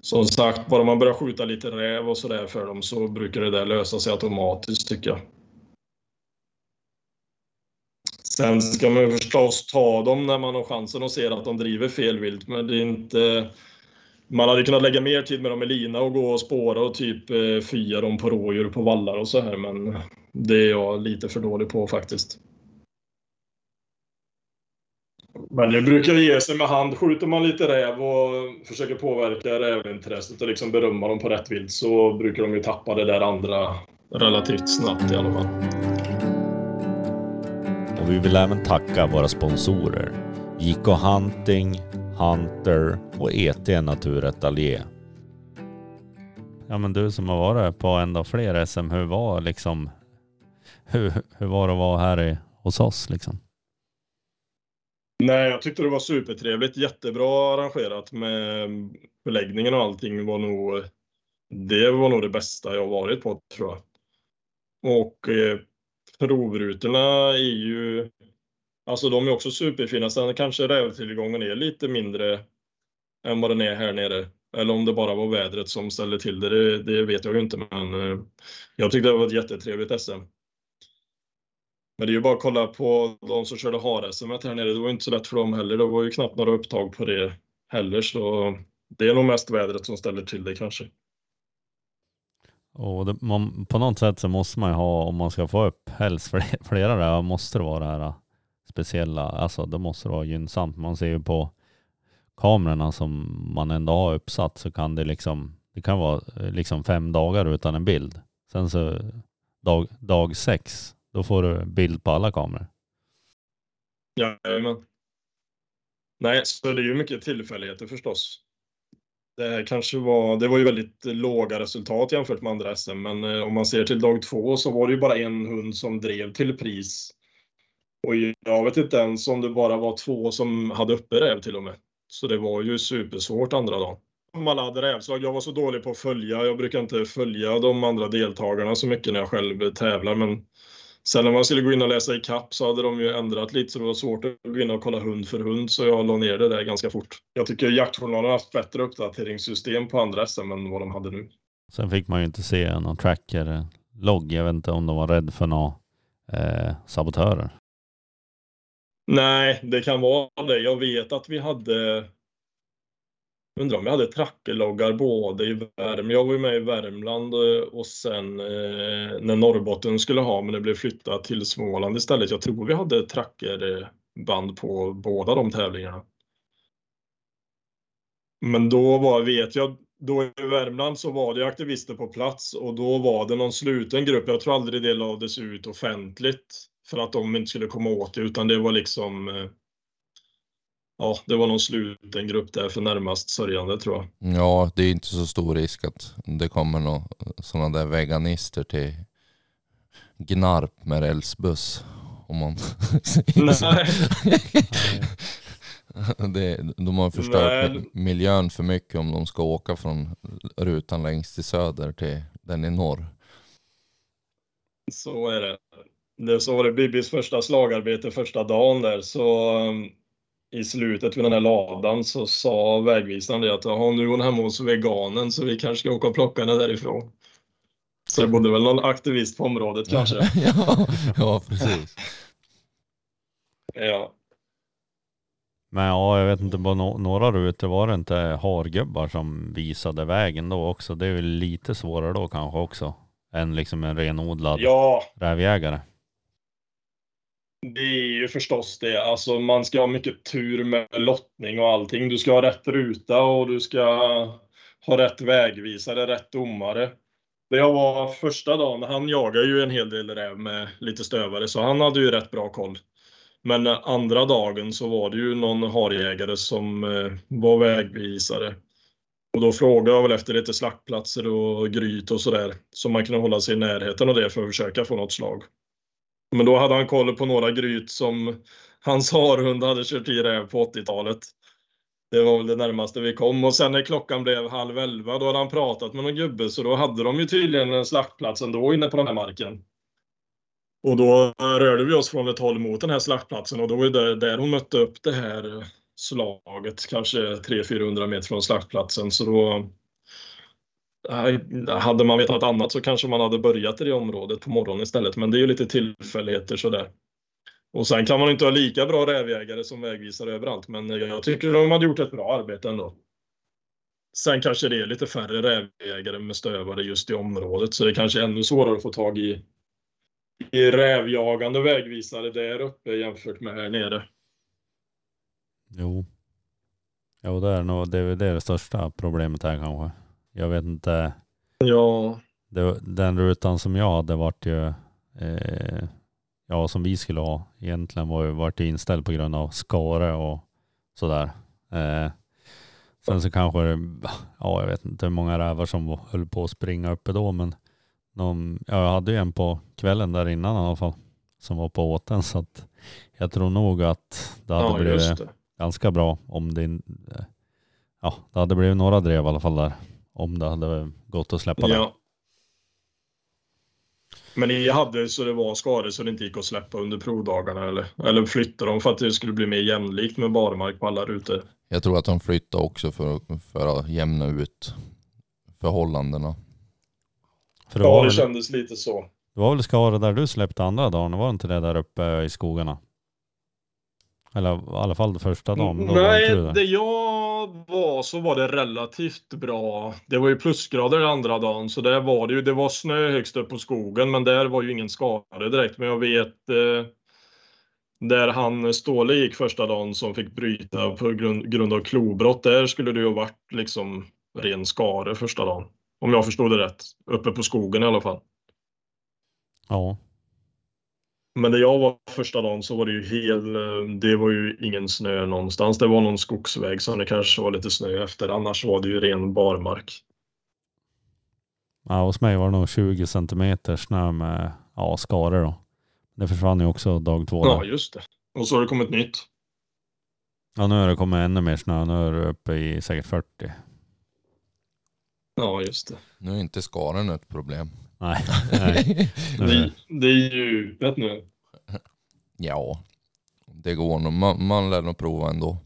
S3: Som sagt, bara man börjar skjuta lite räv och sådär för dem så brukar det där lösa sig automatiskt tycker jag. Sen ska man förstås ta dem när man har chansen och ser att de driver fel vilt, men det är inte... Man hade kunnat lägga mer tid med dem i lina och gå och spåra och typ eh, fya dem på rådjur på vallar och så här, men det är jag lite för dålig på faktiskt. Men det brukar ge sig med hand. Skjuter man lite räv och försöker påverka rävintresset och liksom berömma dem på rätt vilt så brukar de ju tappa det där andra relativt snabbt i alla fall.
S2: Och vi vill även tacka våra sponsorer. JK Hunting, Hunter och ET Naturateljé. Ja men du som har varit på ändå fler SM, hur var liksom, hur, hur var det att vara här i, hos oss liksom?
S3: Nej, jag tyckte det var supertrevligt. Jättebra arrangerat med förläggningen och allting var nog, det var nog det bästa jag varit på tror jag. Och eh, provrutorna är ju, alltså de är också superfina. Sen kanske rävtillgången är lite mindre än vad den är här nere. Eller om det bara var vädret som ställde till det, det, det vet jag ju inte. Men eh, jag tyckte det var ett jättetrevligt SM. Men det är ju bara att kolla på de som körde har-SM här nere. Det var inte så lätt för dem heller. Det var ju knappt några upptag på det heller. Så det är nog mest vädret som ställer till det kanske.
S2: Och det, man, på något sätt så måste man ju ha, om man ska få upp helst flera, flera där, måste det vara det här speciella, alltså det måste vara gynnsamt. Man ser ju på kamerorna som man ändå har uppsatt så kan det liksom, det kan vara eh, liksom fem dagar utan en bild. Sen så dag, dag sex, då får du bild på alla kameror.
S3: Jajamän. Nej, så det är ju mycket tillfälligheter förstås. Det kanske var, det var ju väldigt låga resultat jämfört med andra SM, men eh, om man ser till dag två så var det ju bara en hund som drev till pris. Och jag vet inte ens om det bara var två som hade uppe räv till och med. Så det var ju supersvårt andra dagen. Om alla hade rävslag, jag var så dålig på att följa. Jag brukar inte följa de andra deltagarna så mycket när jag själv tävlar, men Sen när man skulle gå in och läsa i kapp så hade de ju ändrat lite så det var svårt att gå in och kolla hund för hund så jag la ner det där ganska fort. Jag tycker jaktjournalen har haft bättre uppdateringssystem på andra SM än vad de hade nu.
S2: Sen fick man ju inte se någon tracker-logg. Eh, jag vet inte om de var rädda för några eh, sabotörer.
S3: Nej, det kan vara det. Jag vet att vi hade Undrar om jag hade trackerloggar både i Värmland, jag var ju med i Värmland eh, och sen eh, när Norrbotten skulle ha, men det blev flyttat till Småland istället. Jag tror vi hade trackerband på båda de tävlingarna. Men då var, vet jag, då i Värmland så var det aktivister på plats och då var det någon sluten grupp. Jag tror aldrig det lades ut offentligt för att de inte skulle komma åt det, utan det var liksom eh, ja, det var någon sluten grupp där för närmast sörjande tror jag.
S5: Ja, det är inte så stor risk att det kommer några sådana där veganister till Gnarp med rälsbuss. Om man...
S3: Nej.
S5: Det, de har förstört
S3: Nej.
S5: miljön för mycket om de ska åka från rutan längst till söder till den i norr.
S3: Så är det. Det så var det Bibis första slagarbete första dagen där så um, i slutet vid den här ladan så sa vägvisaren det att "Jaha, nu är hon hemma hos veganen så vi kanske ska åka och plocka henne därifrån. Så det bodde väl någon aktivist på området kanske.
S5: ja, ja, precis.
S3: Ja.
S2: Men ja, jag vet inte, på no några rutor var det inte hargubbar som visade vägen då också. Det är väl lite svårare då kanske också. Än liksom en renodlad
S3: ja,
S2: rävjägare
S3: det är ju förstås det. Alltså man ska ha mycket tur med lottning och allting. Du ska ha rätt ruta och du ska ha rätt vägvisare, rätt domare. Det jag var första dagen, han jagar ju en hel del räv med lite stövare så han hade ju rätt bra koll. Men andra dagen så var det ju någon harjägare som eh, var vägvisare. Och då frågade jag väl efter lite slaktplatser och gryt och sådär. Så man kunde hålla sig i närheten av det för att försöka få något slag. Men då hade han koll på några gryt som hans harhund hade kört i räv på 80-talet. Det var väl det närmaste vi kom. Och sen när klockan blev halv elva, då hade han pratat med någon gubbe. Så då hade de ju tydligen en slaktplats ändå inne på den här marken. Och då rörde vi oss från ett håll mot den här slaktplatsen och då var det där hon mötte upp det här slaget, kanske 300-400 meter från slaktplatsen. Så då Eh, hade man vetat annat så kanske man hade börjat i det området på morgonen istället. Men det är ju lite tillfälligheter sådär. Och sen kan man inte ha lika bra rävjägare som vägvisare överallt, men eh, jag tycker de hade gjort ett bra arbete ändå. Sen kanske det är lite färre rävjägare med stövare just i området, så det kanske är ännu svårare att få tag i, i rävjagande vägvisare där uppe jämfört med här nere.
S2: Jo. Jo, det är nog det, är det största problemet här kanske. Jag vet inte.
S3: Ja,
S2: Det, den rutan som jag hade vart ju, eh, ja som vi skulle ha egentligen var ju vart ju inställd på grund av skare och sådär. Eh, sen så kanske det, ja jag vet inte hur många rävar som höll på att springa uppe då men någon, ja, jag hade ju en på kvällen där innan i alla fall som var på åten så att jag tror nog att det hade
S3: ja
S2: blivit
S3: det.
S2: ganska bra om det, in- ja det hade blivit några drev i alla fall där om det hade gått att släppa det.
S3: Ja. Men ni hade så det var skador så det inte gick att släppa under provdagarna eller, eller flytta dem för att det skulle bli mer jämlikt med barmark på alla rutor?
S5: Jag tror att de flyttar också för, för att jämna ut förhållandena.
S2: För det,
S3: Ja, det
S2: väl,
S3: kändes lite så.
S2: det var väl skador där du släppte andra dagen, var det inte det där uppe i skogarna? Eller i alla fall första dagen.
S3: Nej, det jag var så var det relativt bra. Det var ju plusgrader andra dagen så där var det ju. Det var snö högst upp på skogen men där var ju ingen skada direkt. Men jag vet eh, där han Ståle gick första dagen som fick bryta på grund, grund av klobrott. Där skulle det ju ha varit liksom ren skare första dagen. Om jag förstod det rätt. Uppe på skogen i alla fall.
S2: Ja.
S3: Men där jag var första dagen så var det ju hel, eh, det var ju ingen snö någonstans. Det var någon skogsväg som det kanske var lite snö efter. Annars var det ju ren barmark.
S2: ja. Hos mig var det nog 20 centimeter snö med ja, skador då. Det försvann ju också dag två.
S3: Ja,
S2: där.
S3: just det. Och så har det kommit nytt.
S2: Ja, nu har det kommit ännu mer snö. Nu är det uppe i säkert 40.
S3: Ja, just det.
S5: Nu är inte skaren ett problem.
S2: Nej, nej.
S3: Det,
S2: det.
S3: är djupet nu.
S5: Ja, det går nog. Man, man lär nog prova ändå.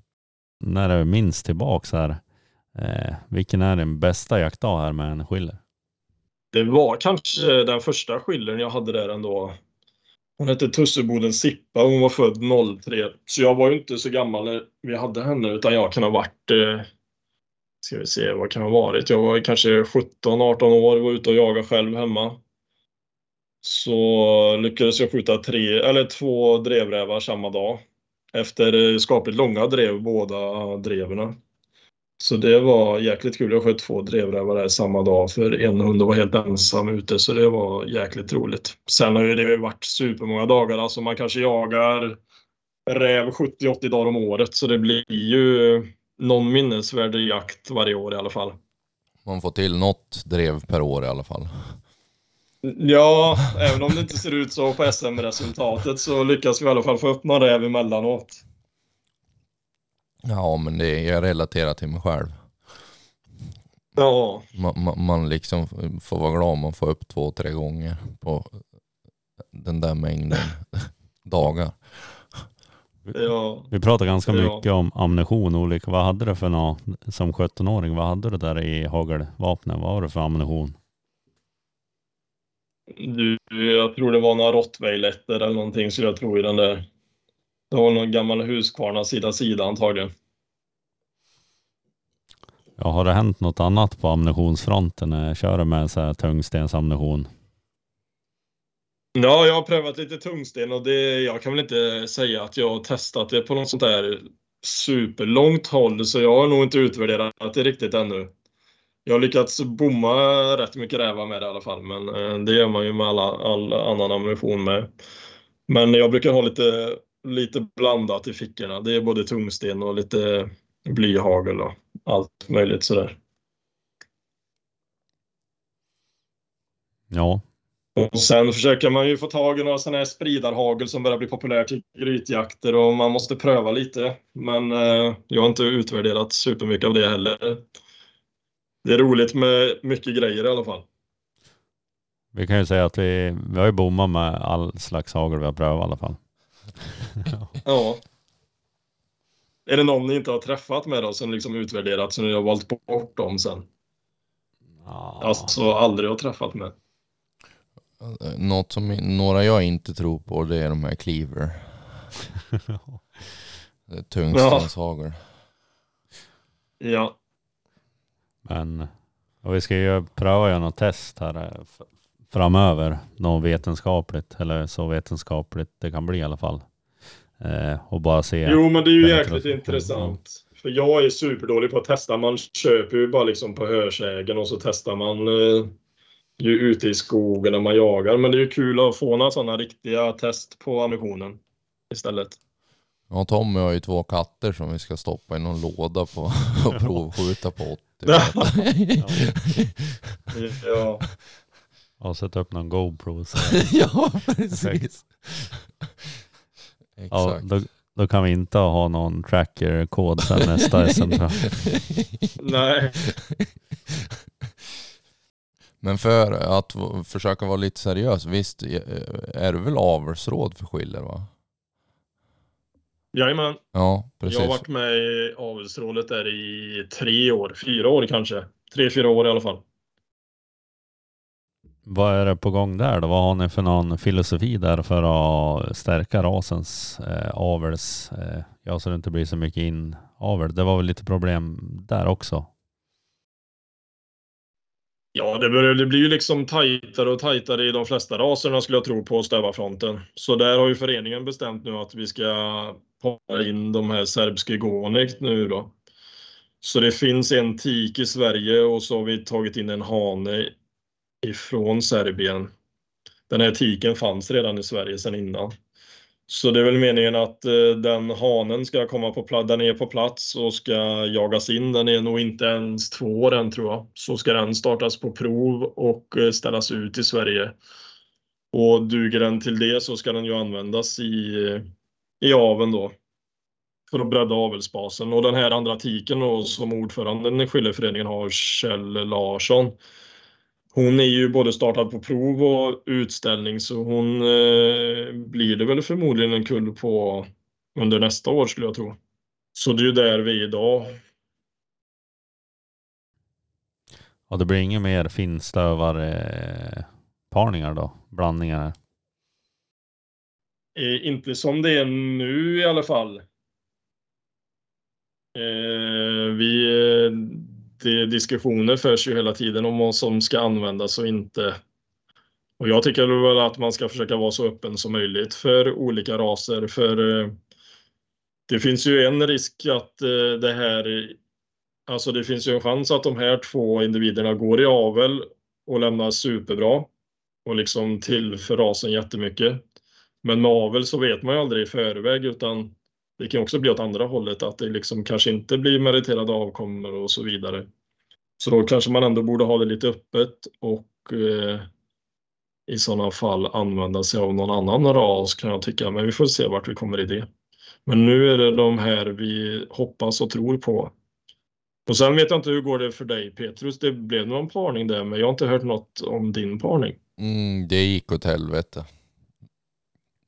S2: När är minst tillbaks här? Eh, vilken är din bästa jaktdag här med en skiller?
S3: Det var kanske den första skillern jag hade där ändå. Hon hette Tusseboden Sippa. Hon var född 03. Så jag var ju inte så gammal när vi hade henne utan jag kan ha varit eh, Ska vi se, vad kan det ha varit? Jag var kanske 17-18 år, var ute och jagade själv hemma. Så lyckades jag skjuta tre, eller två drevrävar samma dag. Efter skapligt långa drev, båda dreven. Så det var jäkligt kul. Jag sköt två drevrävar där samma dag för en hund var helt ensam ute så det var jäkligt roligt. Sen har ju det varit supermånga dagar. Alltså man kanske jagar räv 70-80 dagar om året så det blir ju någon minnesvärd jakt varje år i alla fall.
S5: Man får till något drev per år i alla fall.
S3: Ja, även om det inte ser ut så på SM-resultatet så lyckas vi i alla fall få upp någon räv emellanåt.
S5: Ja, men det är, jag relaterar till mig själv.
S3: Ja,
S5: Man, man, man liksom får vara glad om man får upp två, tre gånger på den där mängden dagar.
S3: Ja.
S2: Vi pratar ganska
S3: Ja.
S2: mycket om ammunition olika. Vad hade du för något som 17-åring? Vad hade du där i hagelvapnen? Vad var det för ammunition?
S3: Du, jag tror det var några rottweiletter eller någonting skulle jag tro i den där. Det var någon gammal Husqvarna sida sida antagligen.
S2: Ja, har det hänt något annat på ammunitionsfronten när jag kör med så här tungstensammunition?
S3: Ja, jag har prövat lite tungsten och det, jag kan väl inte säga att jag har testat det på något sånt där superlångt håll så jag har nog inte utvärderat det riktigt ännu. Jag har lyckats bomma rätt mycket rävar med det i alla fall, men eh, det gör man ju med alla, all annan ammunition med. Men jag brukar ha lite, lite blandat i fickorna. Det är både tungsten och lite blyhagel och allt möjligt sådär.
S2: Ja,
S3: och sen försöker man ju få tag i några sådana här spridarhagel som börjar bli populärt i grytjakter och man måste pröva lite. Men eh, jag har inte utvärderat supermycket av det heller. Det är roligt med mycket grejer i alla fall.
S2: vi kan ju säga att vi, vi har ju bommat med all slags hagel vi har prövat i alla fall.
S3: Ja. Är det någon ni inte har träffat med då som liksom utvärderat så ni har valt bort dem sen?
S2: Ja.
S3: Alltså aldrig har träffat med.
S5: Något som några jag inte tror på det är de här cleaver. Tungstenshagel.
S3: Ja.
S2: Men och vi ska ju pröva göra något test här eh, framöver. Något vetenskapligt eller så vetenskapligt det kan bli i alla fall. Eh, och bara se.
S3: Jo, men det är ju jäkligt intressant. För jag är superdålig på att testa. Man köper ju bara liksom på hörsägen och så testar man eh, ju ute i skogen när man jagar. Men det är ju kul att få några sådana riktiga test på ammunitionen istället.
S5: Ja, Tommy har ju två katter som vi ska stoppa i någon låda på och provskjuta på 80.
S3: Ja,
S2: Och sätta upp någon GoPro. Så.
S5: ja, precis.
S2: Ja,
S5: Exakt.
S2: då, då kan vi inte ha någon tracker-kod sen nästa SM.
S3: nej.
S5: Men för att försöka vara lite seriös, visst eh, är du väl avelsråd för Schiller va?
S3: Jajamän.
S5: Ja, precis.
S3: Jag har varit med i avelsrådet där i tre år, fyra år kanske. Tre, fyra år i alla fall.
S2: Vad är det på gång där då? Vad har ni för någon filosofi där för att stärka rasens eh, avels, eh, ja så det inte blir så mycket inavel. Det var väl lite problem där också.
S3: Ja, det, börjar, det blir ju liksom tajtare och tajtare i de flesta raserna skulle jag tro på stövarfronten. Så där har ju föreningen bestämt nu att vi ska para in de här serbiske Gonik nu då. Så det finns en tik i Sverige och så har vi tagit in en hane ifrån Serbien. Den här tiken fanns redan i Sverige sedan innan. Så det är väl meningen att eh, den hanen ska komma på plats, den är på plats och ska jagas in. Den är nog inte ens två år än tror jag. Så ska den startas på prov och eh, ställas ut i Sverige. Och duger den till det så ska den ju användas i, i aveln då. För att bredda avelsbasen. Och den här andra tiken då som ordföranden i Skilleföreningen har, Kjell Larsson. Hon är ju både startad på prov och utställning så hon eh, blir det väl förmodligen en kull på under nästa år skulle jag tro. Så det är ju där vi är idag.
S2: Och det blir inga mer finstövar eh, parningar då? Blandningar?
S3: Eh, inte som det är nu i alla fall. Eh, vi, eh, diskussioner förs ju hela tiden om vad som ska användas och inte. Och jag tycker väl att man ska försöka vara så öppen som möjligt för olika raser. För eh, det finns ju en risk att eh, det här, alltså det finns ju en chans att de här två individerna går i avel och lämnar superbra och liksom tillför rasen jättemycket. Men med avel så vet man ju aldrig i förväg utan det kan också bli åt andra hållet att det liksom kanske inte blir meriterade avkommor och så vidare. Så då kanske man ändå borde ha det lite öppet och eh, i sådana fall använda sig av någon annan ras kan jag tycka. Men vi får se vart vi kommer i det. Men nu är det de här vi hoppas och tror på. Och sen vet jag inte hur går det för dig Petrus. Det blev någon parning där men jag har inte hört något om din parning.
S5: Mm, det gick åt helvete.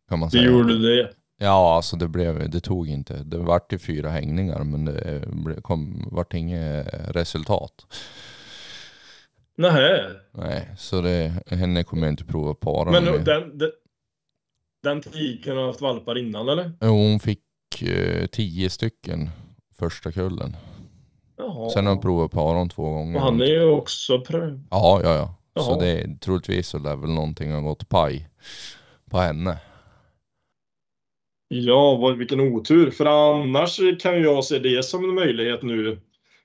S5: Kan man
S3: Det
S5: säga.
S3: gjorde det.
S5: Ja, alltså det blev, det tog inte. Det vart ju fyra hängningar men det ble- kom, vart inget resultat.
S3: Nähä.
S5: Nej, så det, henne kommer jag inte prova para
S3: Men
S5: med.
S3: den, den, den tiken har haft valpar innan eller?
S5: Jo, Hon fick eh, tio stycken första kullen.
S3: Jaha.
S5: Sen har jag provat paron två gånger.
S3: Och han är ju också pröv.
S5: Ja, ja, ja. Så
S3: Jaha.
S5: det, troligtvis så lär väl någonting ha gått paj på henne.
S3: Ja, vad, vilken otur. För annars kan jag se det som en möjlighet nu.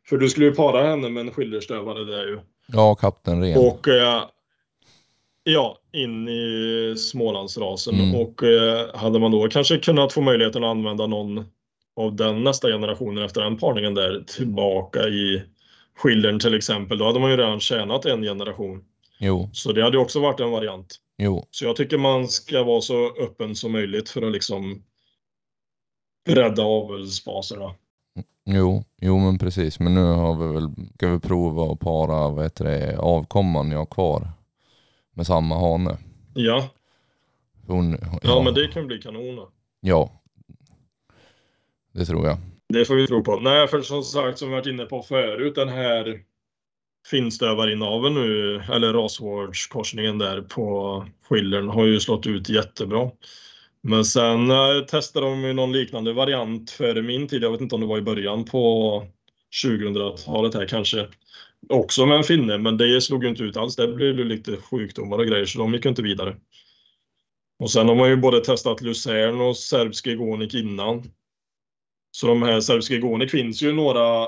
S3: För du skulle ju para henne med en skillerstövare där ju.
S5: Ja, kapten Ren.
S3: Och eh, ja, in i Smålandsrasen.
S5: Mm.
S3: Och eh, hade man då kanske kunnat få möjligheten att använda någon av den nästa generationen efter den parningen där tillbaka i skillern till exempel. Då hade man ju redan tjänat en generation.
S5: Jo,
S3: Så det hade ju också varit en variant.
S5: jo.
S3: Så jag tycker man ska vara så öppen som möjligt för att liksom rädda avelsbaserna.
S5: Jo, jo men precis. Men nu har vi väl, ska vi prova att para vad heter det, avkomman jag har kvar. Med samma hane.
S3: Ja,
S5: Hon,
S3: ja, men det kan bli kanon. då.
S5: Ja. Det tror jag.
S3: Det får vi tro på. Nej, för som sagt, som vi varit inne på förut, den här finstövarinaveln nu, eller rasvårdskorsningen där på skillern har ju slått ut jättebra. Men sen eh, testade de ju någon liknande variant före min tid. Jag vet inte om det var i början på 2000-talet här kanske. Också med en finne, men det slog ju inte ut alls. Det blev ju lite sjukdomar och grejer, så de gick inte vidare. Och sen har man ju både testat Luzern och Serbsk Egonik innan. Så de här Serbsk Egonik finns ju några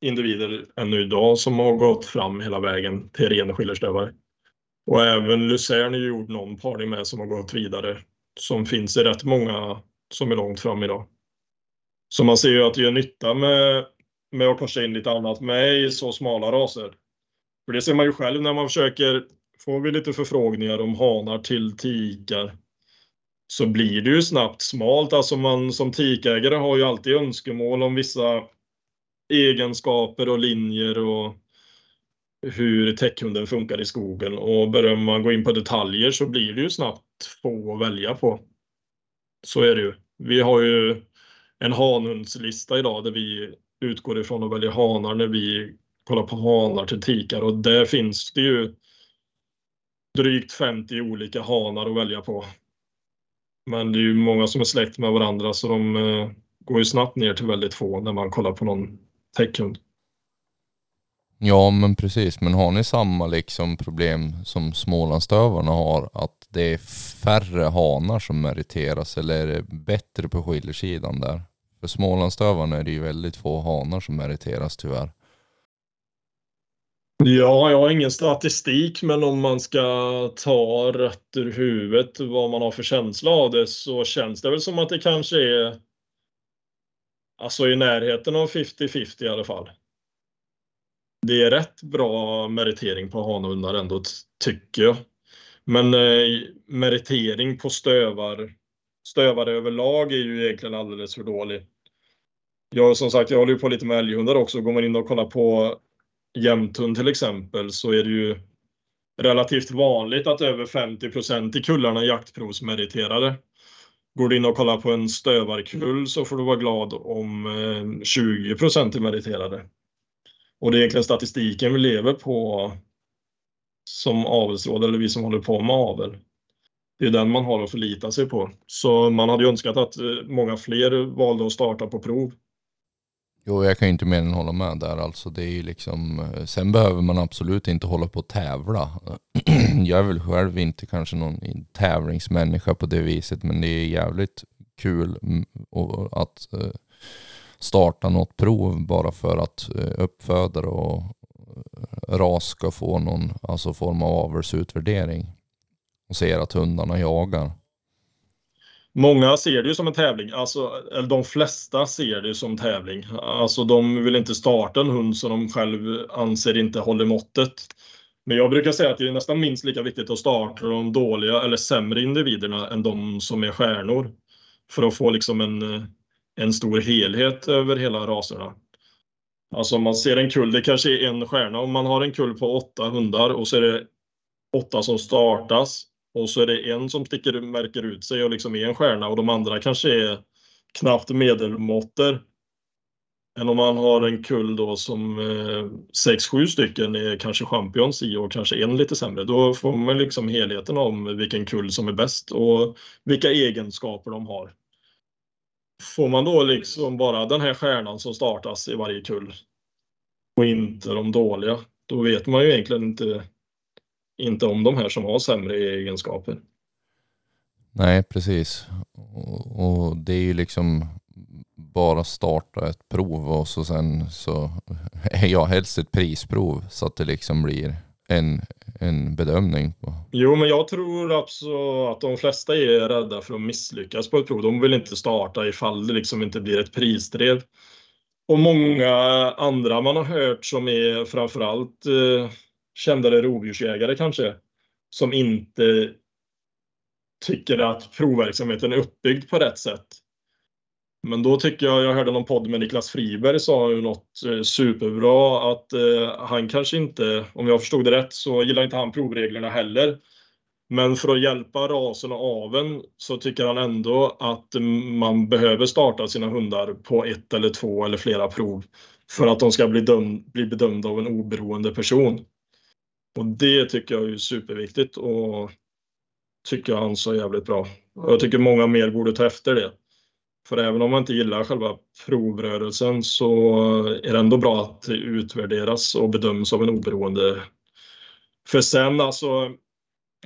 S3: individer ännu idag som har gått fram hela vägen till ren skillerstövare. Och även Luzern är ju gjort någon parning med som har gått vidare. Som finns i rätt många som är långt fram idag. Så man ser ju att det gör nytta med, med att korsa in lite annat med i så smala raser. För det ser man ju själv när man försöker, får vi lite förfrågningar om hanar till tikar så blir det ju snabbt smalt. Alltså man som tikägare har ju alltid önskemål om vissa egenskaper och linjer och hur täckhunden funkar i skogen. Och börjar man gå in på detaljer så blir det ju snabbt få att välja på. Så är det ju. Vi har ju en hanhundslista idag där vi utgår ifrån att välja hanar när vi kollar på hanar till tikar och där finns det ju drygt 50 olika hanar att välja på. Men det är ju många som är släkt med varandra så de eh, går ju snabbt ner till väldigt få när man kollar på någon täckhund.
S5: Ja men precis, men har ni samma liksom problem som Smålandstövarna har? Att det är färre hanar som meriteras eller är det bättre på skiljersidan där? För Smålandstövarna är det ju väldigt få hanar som meriteras tyvärr.
S3: Ja, jag har ingen statistik, men om man ska ta rätt ur huvudet vad man har för känsla av det så känns det väl som att det kanske är alltså i närheten av 50-50 i alla fall. Det är rätt bra meritering på hanhundar ändå, tycker jag. Men eh, meritering på stövar, stövare överlag är ju egentligen alldeles för dålig. Jag som sagt, jag håller ju på lite med älghundar också. Går man in och kollar på jämthund till exempel så är det ju relativt vanligt att över 50% i kullarna är jaktprovsmeriterade. Går du in och kollar på en stövarkull så får du vara glad om eh, 20% är meriterade. Och det är egentligen statistiken vi lever på som avelsråd, eller vi som håller på med avel. Det är den man har att förlita sig på. Så man hade ju önskat att eh, många fler valde att starta på prov.
S5: Jo, jag kan ju inte mer än hålla med där. Alltså, det är ju liksom, eh, sen behöver man absolut inte hålla på och tävla. jag är väl själv inte kanske någon tävlingsmänniska på det viset, men det är jävligt kul mm, att eh, starta något prov bara för att eh, uppfödare och eh, ras ska få någon alltså form av avelsutvärdering och ser att hundarna jagar.
S3: Många ser det ju som en tävling, alltså, eller de flesta ser det som tävling. Alltså de vill inte starta en hund som de själv anser inte håller måttet. Men jag brukar säga att det är nästan minst lika viktigt att starta de dåliga eller sämre individerna än de som är stjärnor. för att få liksom en, eh, en stor helhet över hela raserna. Alltså om man ser en kull, det kanske är en stjärna. Om man har en kull på åtta hundar och så är det åtta som startas och så är det en som sticker, märker ut sig och liksom är en stjärna och de andra kanske är knappt medelmåttor. Än om man har en kull då som eh, sex, sju stycken är kanske champions i och kanske en lite sämre. Då får man liksom helheten om vilken kull som är bäst och vilka egenskaper de har. Får man då liksom bara den här stjärnan som startas i varje kull och inte de dåliga, då vet man ju egentligen inte, inte om de här som har sämre egenskaper.
S5: Nej, precis. Och, och det är ju liksom bara starta ett prov och så sen så är jag helst ett prisprov så att det liksom blir en, en bedömning. På.
S3: Jo, men jag tror också att de flesta är rädda för att misslyckas på ett prov. De vill inte starta ifall det liksom inte blir ett prisdrev. Och många andra man har hört som är framförallt eh, kändare rovdjursjägare kanske, som inte tycker att provverksamheten är uppbyggd på rätt sätt. Men då tycker jag, jag hörde någon podd med Niklas Friberg sa ju något eh, superbra att eh, han kanske inte, om jag förstod det rätt, så gillar inte han provreglerna heller. Men för att hjälpa rasen och aven så tycker han ändå att man behöver starta sina hundar på ett eller två eller flera prov för att de ska bli, döm, bli bedömda av en oberoende person. Och det tycker jag är superviktigt och tycker han sa jävligt bra. Och jag tycker många mer borde ta efter det. För även om man inte gillar själva provrörelsen så är det ändå bra att det utvärderas och bedöms av en oberoende. För sen alltså,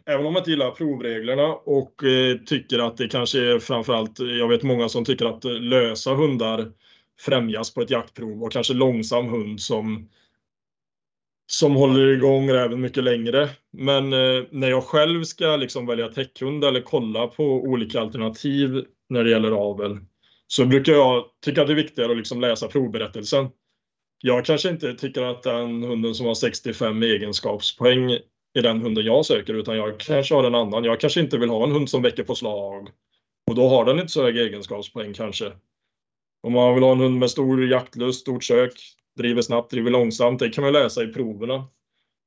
S3: även om man inte gillar provreglerna och eh, tycker att det kanske är framförallt, jag vet många som tycker att lösa hundar främjas på ett jaktprov och kanske långsam hund som som håller igång räven mycket längre. Men eh, när jag själv ska liksom välja täckhund eller kolla på olika alternativ när det gäller avel så brukar jag tycka att det är viktigare att liksom läsa provberättelsen. Jag kanske inte tycker att den hunden som har 65 egenskapspoäng är den hunden jag söker utan jag kanske har en annan. Jag kanske inte vill ha en hund som väcker på slag och då har den inte så hög egenskapspoäng kanske. Om man vill ha en hund med stor jaktlust, stort sök, driver snabbt, driver långsamt, det kan man läsa i proverna.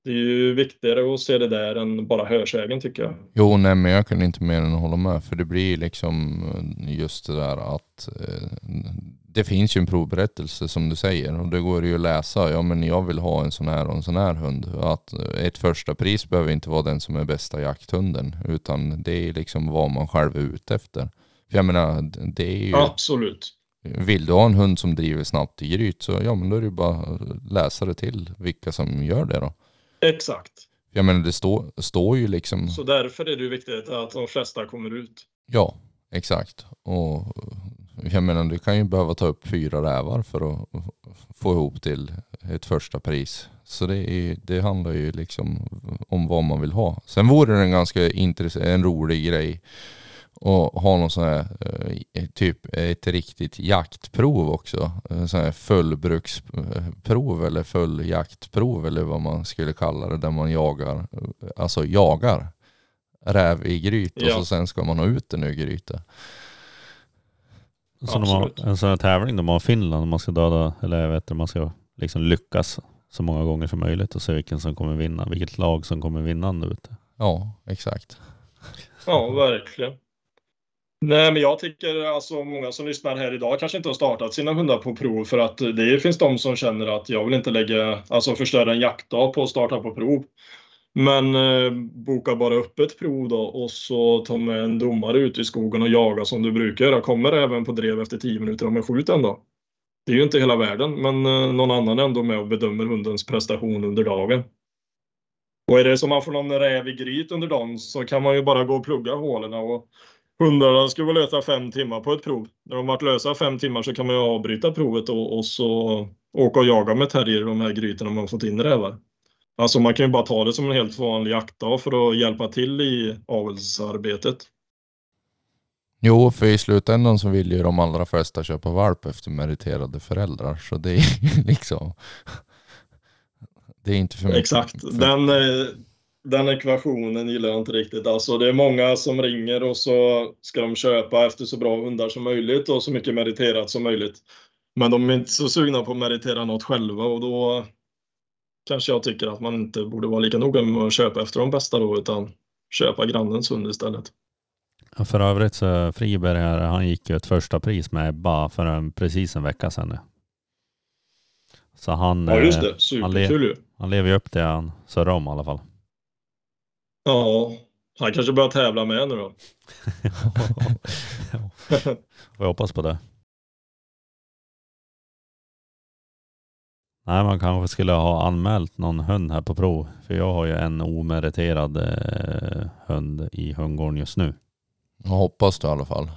S3: Det är ju viktigare att se det där än bara hörsägen tycker jag.
S5: Jo, nej men jag kan inte mer än hålla med. För det blir liksom just det där att eh, det finns ju en provberättelse som du säger och det går ju att läsa. Ja men jag vill ha en sån här och en sån här hund. Att ett första pris behöver inte vara den som är bästa jakthunden utan det är liksom vad man själv är ute efter. För jag menar, det är ju...
S3: Absolut.
S5: Vill du ha en hund som driver snabbt i gryt så ja men då är det ju bara läsa det till vilka som gör det då.
S3: Exakt.
S5: Jag menar det står, står ju liksom...
S3: Så därför är det viktigt att de flesta kommer ut.
S5: Ja, exakt. Och jag menar du kan ju behöva ta upp fyra rävar för att få ihop till ett första pris. Så det, är, det handlar ju liksom om vad man vill ha. Sen vore det en ganska intressant, en rolig grej och ha någon sån här, eh, typ ett riktigt jaktprov också. Sån här fullbruksprov eller fulljaktprov eller vad man skulle kalla det. Där man jagar, alltså jagar räv i gryt ja. och så sen ska man ha ut den ur grytet.
S2: Så de har en sån här tävling de har i Finland, man ska döda, eller jag vet inte, man ska liksom lyckas så många gånger som möjligt och se vilken som kommer vinna, vilket lag som kommer vinna ute.
S5: Ja, exakt.
S3: Ja, verkligen. Nej, men jag tycker alltså många som lyssnar här idag kanske inte har startat sina hundar på prov för att det finns de som känner att jag vill inte lägga, alltså förstöra en jaktdag på att starta på prov. Men eh, boka bara upp ett prov då och så ta med en domare ut i skogen och jaga som du brukar göra. Kommer även på drev efter 10 minuter om en skjut ändå. Det är ju inte hela världen, men eh, någon annan är ändå med och bedömer hundens prestation under dagen. Och är det som man får någon räv i gryt under dagen så kan man ju bara gå och plugga hålen och hundarna ska vara lösa fem timmar på ett prov. När de varit lösa fem timmar så kan man ju avbryta provet och, och så åka och jaga med terrier i de här grytorna man fått in rävar. Alltså man kan ju bara ta det som en helt vanlig jaktdag för att hjälpa till i avelsarbetet.
S5: Jo, för i slutändan så vill ju de allra flesta köpa valp efter meriterade föräldrar. Så det är liksom... Det är inte för mycket.
S3: Exakt. Den, eh, den ekvationen gillar jag inte riktigt. Alltså det är många som ringer och så ska de köpa efter så bra hundar som möjligt och så mycket meriterat som möjligt. Men de är inte så sugna på att meritera något själva och då kanske jag tycker att man inte borde vara lika noga med att köpa efter de bästa då utan köpa grannens hund istället.
S2: För övrigt så Friberg här, han gick ju ett första pris med Ebba för en, precis en vecka sedan. nu. Så han,
S3: Ja just
S2: eh,
S3: det, superkul ju.
S2: han lever ju upp det han surrade om i alla fall.
S3: Ja, han kanske börjar tävla med nu då.
S2: Jag hoppas på det. Nej, man kanske skulle ha anmält någon hund här på prov. För jag har ju en omeriterad eh, hund i hundgården just nu.
S5: Jag hoppas det i alla fall.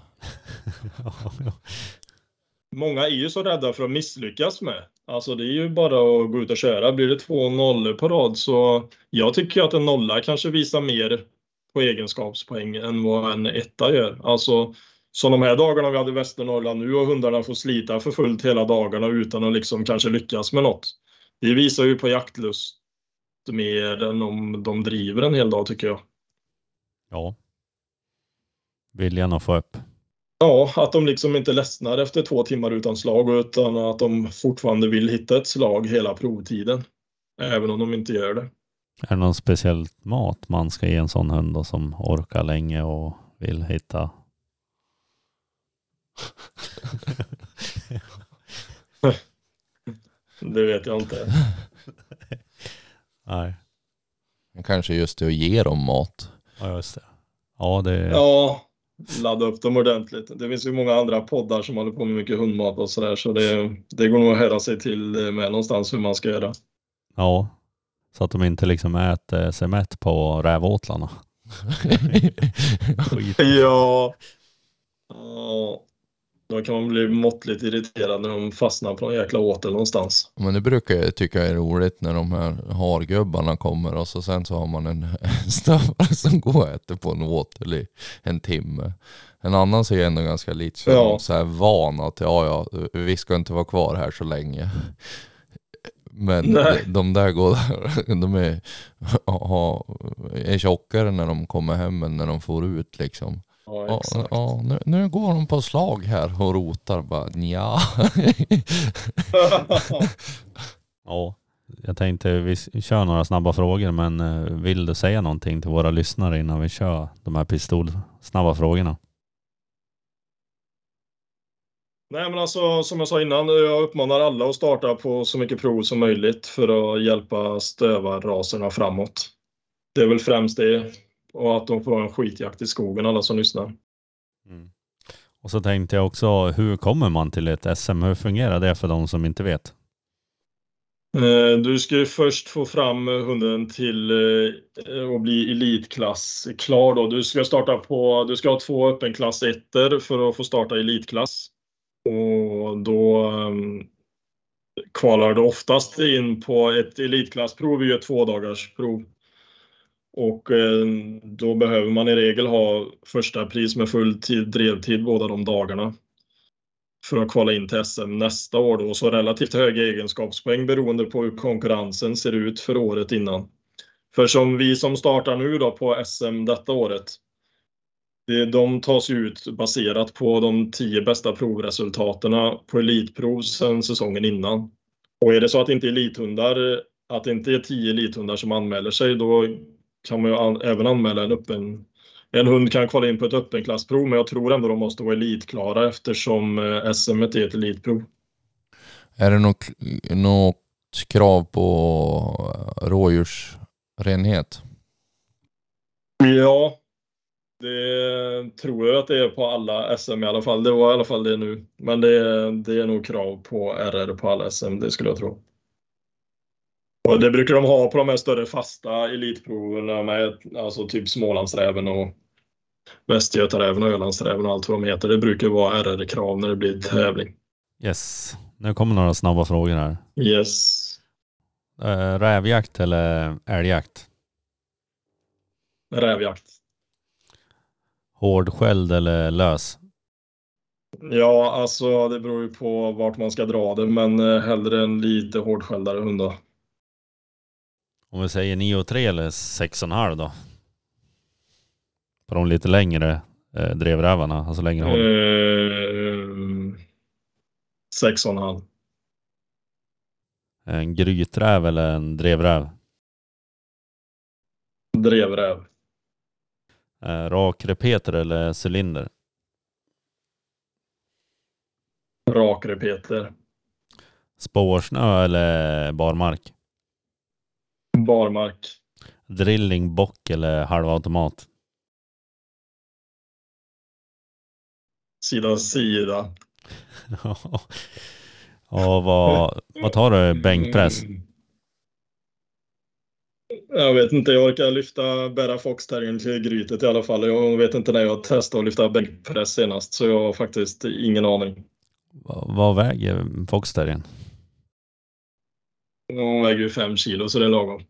S3: Många är ju så rädda för att misslyckas med. Alltså det är ju bara att gå ut och köra. Blir det två nollor på rad så jag tycker att en nolla kanske visar mer på egenskapspoäng än vad en etta gör. Alltså som de här dagarna vi hade i Västernorrland nu och hundarna får slita för fullt hela dagarna utan att liksom kanske lyckas med något. Det visar ju på jaktlust mer än om de driver en hel dag tycker jag.
S2: Ja. Viljan att få upp.
S3: Ja, att de liksom inte ledsnar efter två timmar utan slag utan att de fortfarande vill hitta ett slag hela provtiden. Även om de inte gör det.
S2: Är det någon speciell mat man ska ge en sån hund då, som orkar länge och vill hitta?
S3: Det vet jag inte.
S2: Nej,
S5: Men Kanske just det att ge dem mat.
S2: ja just det. Ja, det
S3: Ja, ladda upp dem ordentligt. Det finns ju många andra poddar som håller på med mycket hundmat och sådär så det, det går nog att höra sig till med någonstans hur man ska göra.
S2: Ja, så att de inte liksom äter sig mätt på rävåtlarna.
S3: Ja. ja. Då kan man bli måttligt irriterad när de fastnar på någon jäkla åtel någonstans.
S5: Men det brukar jag tycka är roligt när de här hargubbarna kommer och så sen så har man en, stövare som går och äter på en åtel i en timme. En annan ser ändå ganska lite så,
S3: Ja.
S5: så här van att ja, ja, vi ska inte vara kvar här så länge. Men
S3: Nej.
S5: de där går, de är, är tjockare när de kommer hem än när de får ut liksom.
S3: Ja, exakt.
S5: ja, nu, nu går de på slag här och rotar bara ja.
S2: Ja, jag tänkte vi kör några snabba frågor men eh, vill du säga någonting till våra lyssnare innan vi kör de här pistolsnabba frågorna?
S3: Nej men alltså som jag sa innan, jag uppmanar alla att starta på så mycket prov som möjligt för att hjälpa stövarraserna framåt. Det är väl främst det. Och att de får en skitjakt i skogen, alla som lyssnar.
S2: Och så tänkte jag också, hur kommer man till ett SM? Hur fungerar det för de som inte vet?
S3: Eh, Du ska ju först få fram hunden till eh, att bli elitklass klar då. Du ska starta på, du ska ha två öppenklass för att få starta elitklass. Och då um, kvalar du oftast in på ett elitklassprov, ju ett tvådagarsprov. Och eh, då behöver man i regel ha första pris med full tid, drevtid båda de dagarna för att kvala in till SM nästa år då. Så relativt höga egenskapspoäng beroende på hur konkurrensen ser ut för året innan. För som vi som startar nu då på SM detta året, de tas ju ut baserat på de tio bästa provresultaten på elitprov sedan säsongen innan. Och är det så att det inte är elithundar, att det inte är tio elithundar som anmäler sig, då kan man ju an, även anmäla en öppen en hund kan kvala in på ett öppenklassprov, men jag tror ändå de måste vara elitklara eftersom eh, SM är ett elitprov.
S5: Är det något, något krav på rådjursrenhet?
S3: Ja, det tror jag att det är på alla SM i alla fall. Det var i alla fall det nu. Men det, det är nog krav på RR på alla SM, det skulle jag tro. Och det brukar de ha på de här större fasta elitproverna med alltså typ Smålandsräven och Västgötaräven och Ölandsräven och allt vad de heter. Det brukar vara RR-krav när det blir tävling.
S2: Yes, nu kommer några snabba frågor här.
S3: Yes.
S2: Eh, rävjakt eller älgjakt?
S3: Rävjakt.
S2: Hårdskälld eller lös?
S3: Ja, alltså det beror ju på vart man ska dra det, men eh, hellre en lite hårdskällare hund då.
S2: Om vi säger 9,3 eller 6,5 då? På de lite längre eh, drevrävarna, alltså längre håll.
S3: Eh, sex och en halv.
S2: En gryträv eller en drevräv?
S3: Drevräv.
S2: Eh, rakrepeter eller cylinder?
S3: Rakrepeter.
S2: Spårsnö eller barmark?
S3: Barmark.
S2: Drilling, bock eller halvautomat?
S3: Sida sida.
S2: Ja, vad, vad tar du bänkpress?
S3: Jag vet inte, jag orkar lyfta, bära foxterriern till grytet i alla fall. Jag vet inte när jag testade att lyfta bänkpress senast, så jag har faktiskt ingen aning.
S2: Vad, vad väger foxterriern?
S3: Hon väger ju fem kilo, så det är lagom.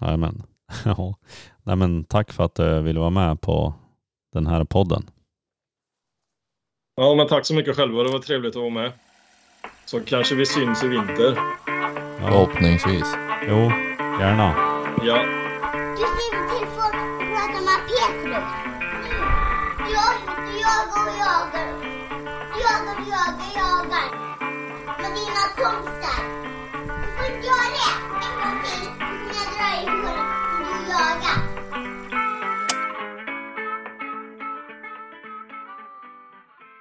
S2: Jajamän. Ja. Nej men tack för att du ville vara med på den här podden.
S3: Ja, men tack så mycket själva. Det var trevligt att vara med. Så kanske vi syns i vinter.
S2: Ja,
S5: Förhoppningsvis.
S2: jo, gärna.
S3: Ja,
S6: Du skriver till för att prata med Petrus. Jag, jagar och jagar. Jagar och jagar, jagar. Med dina kompisar.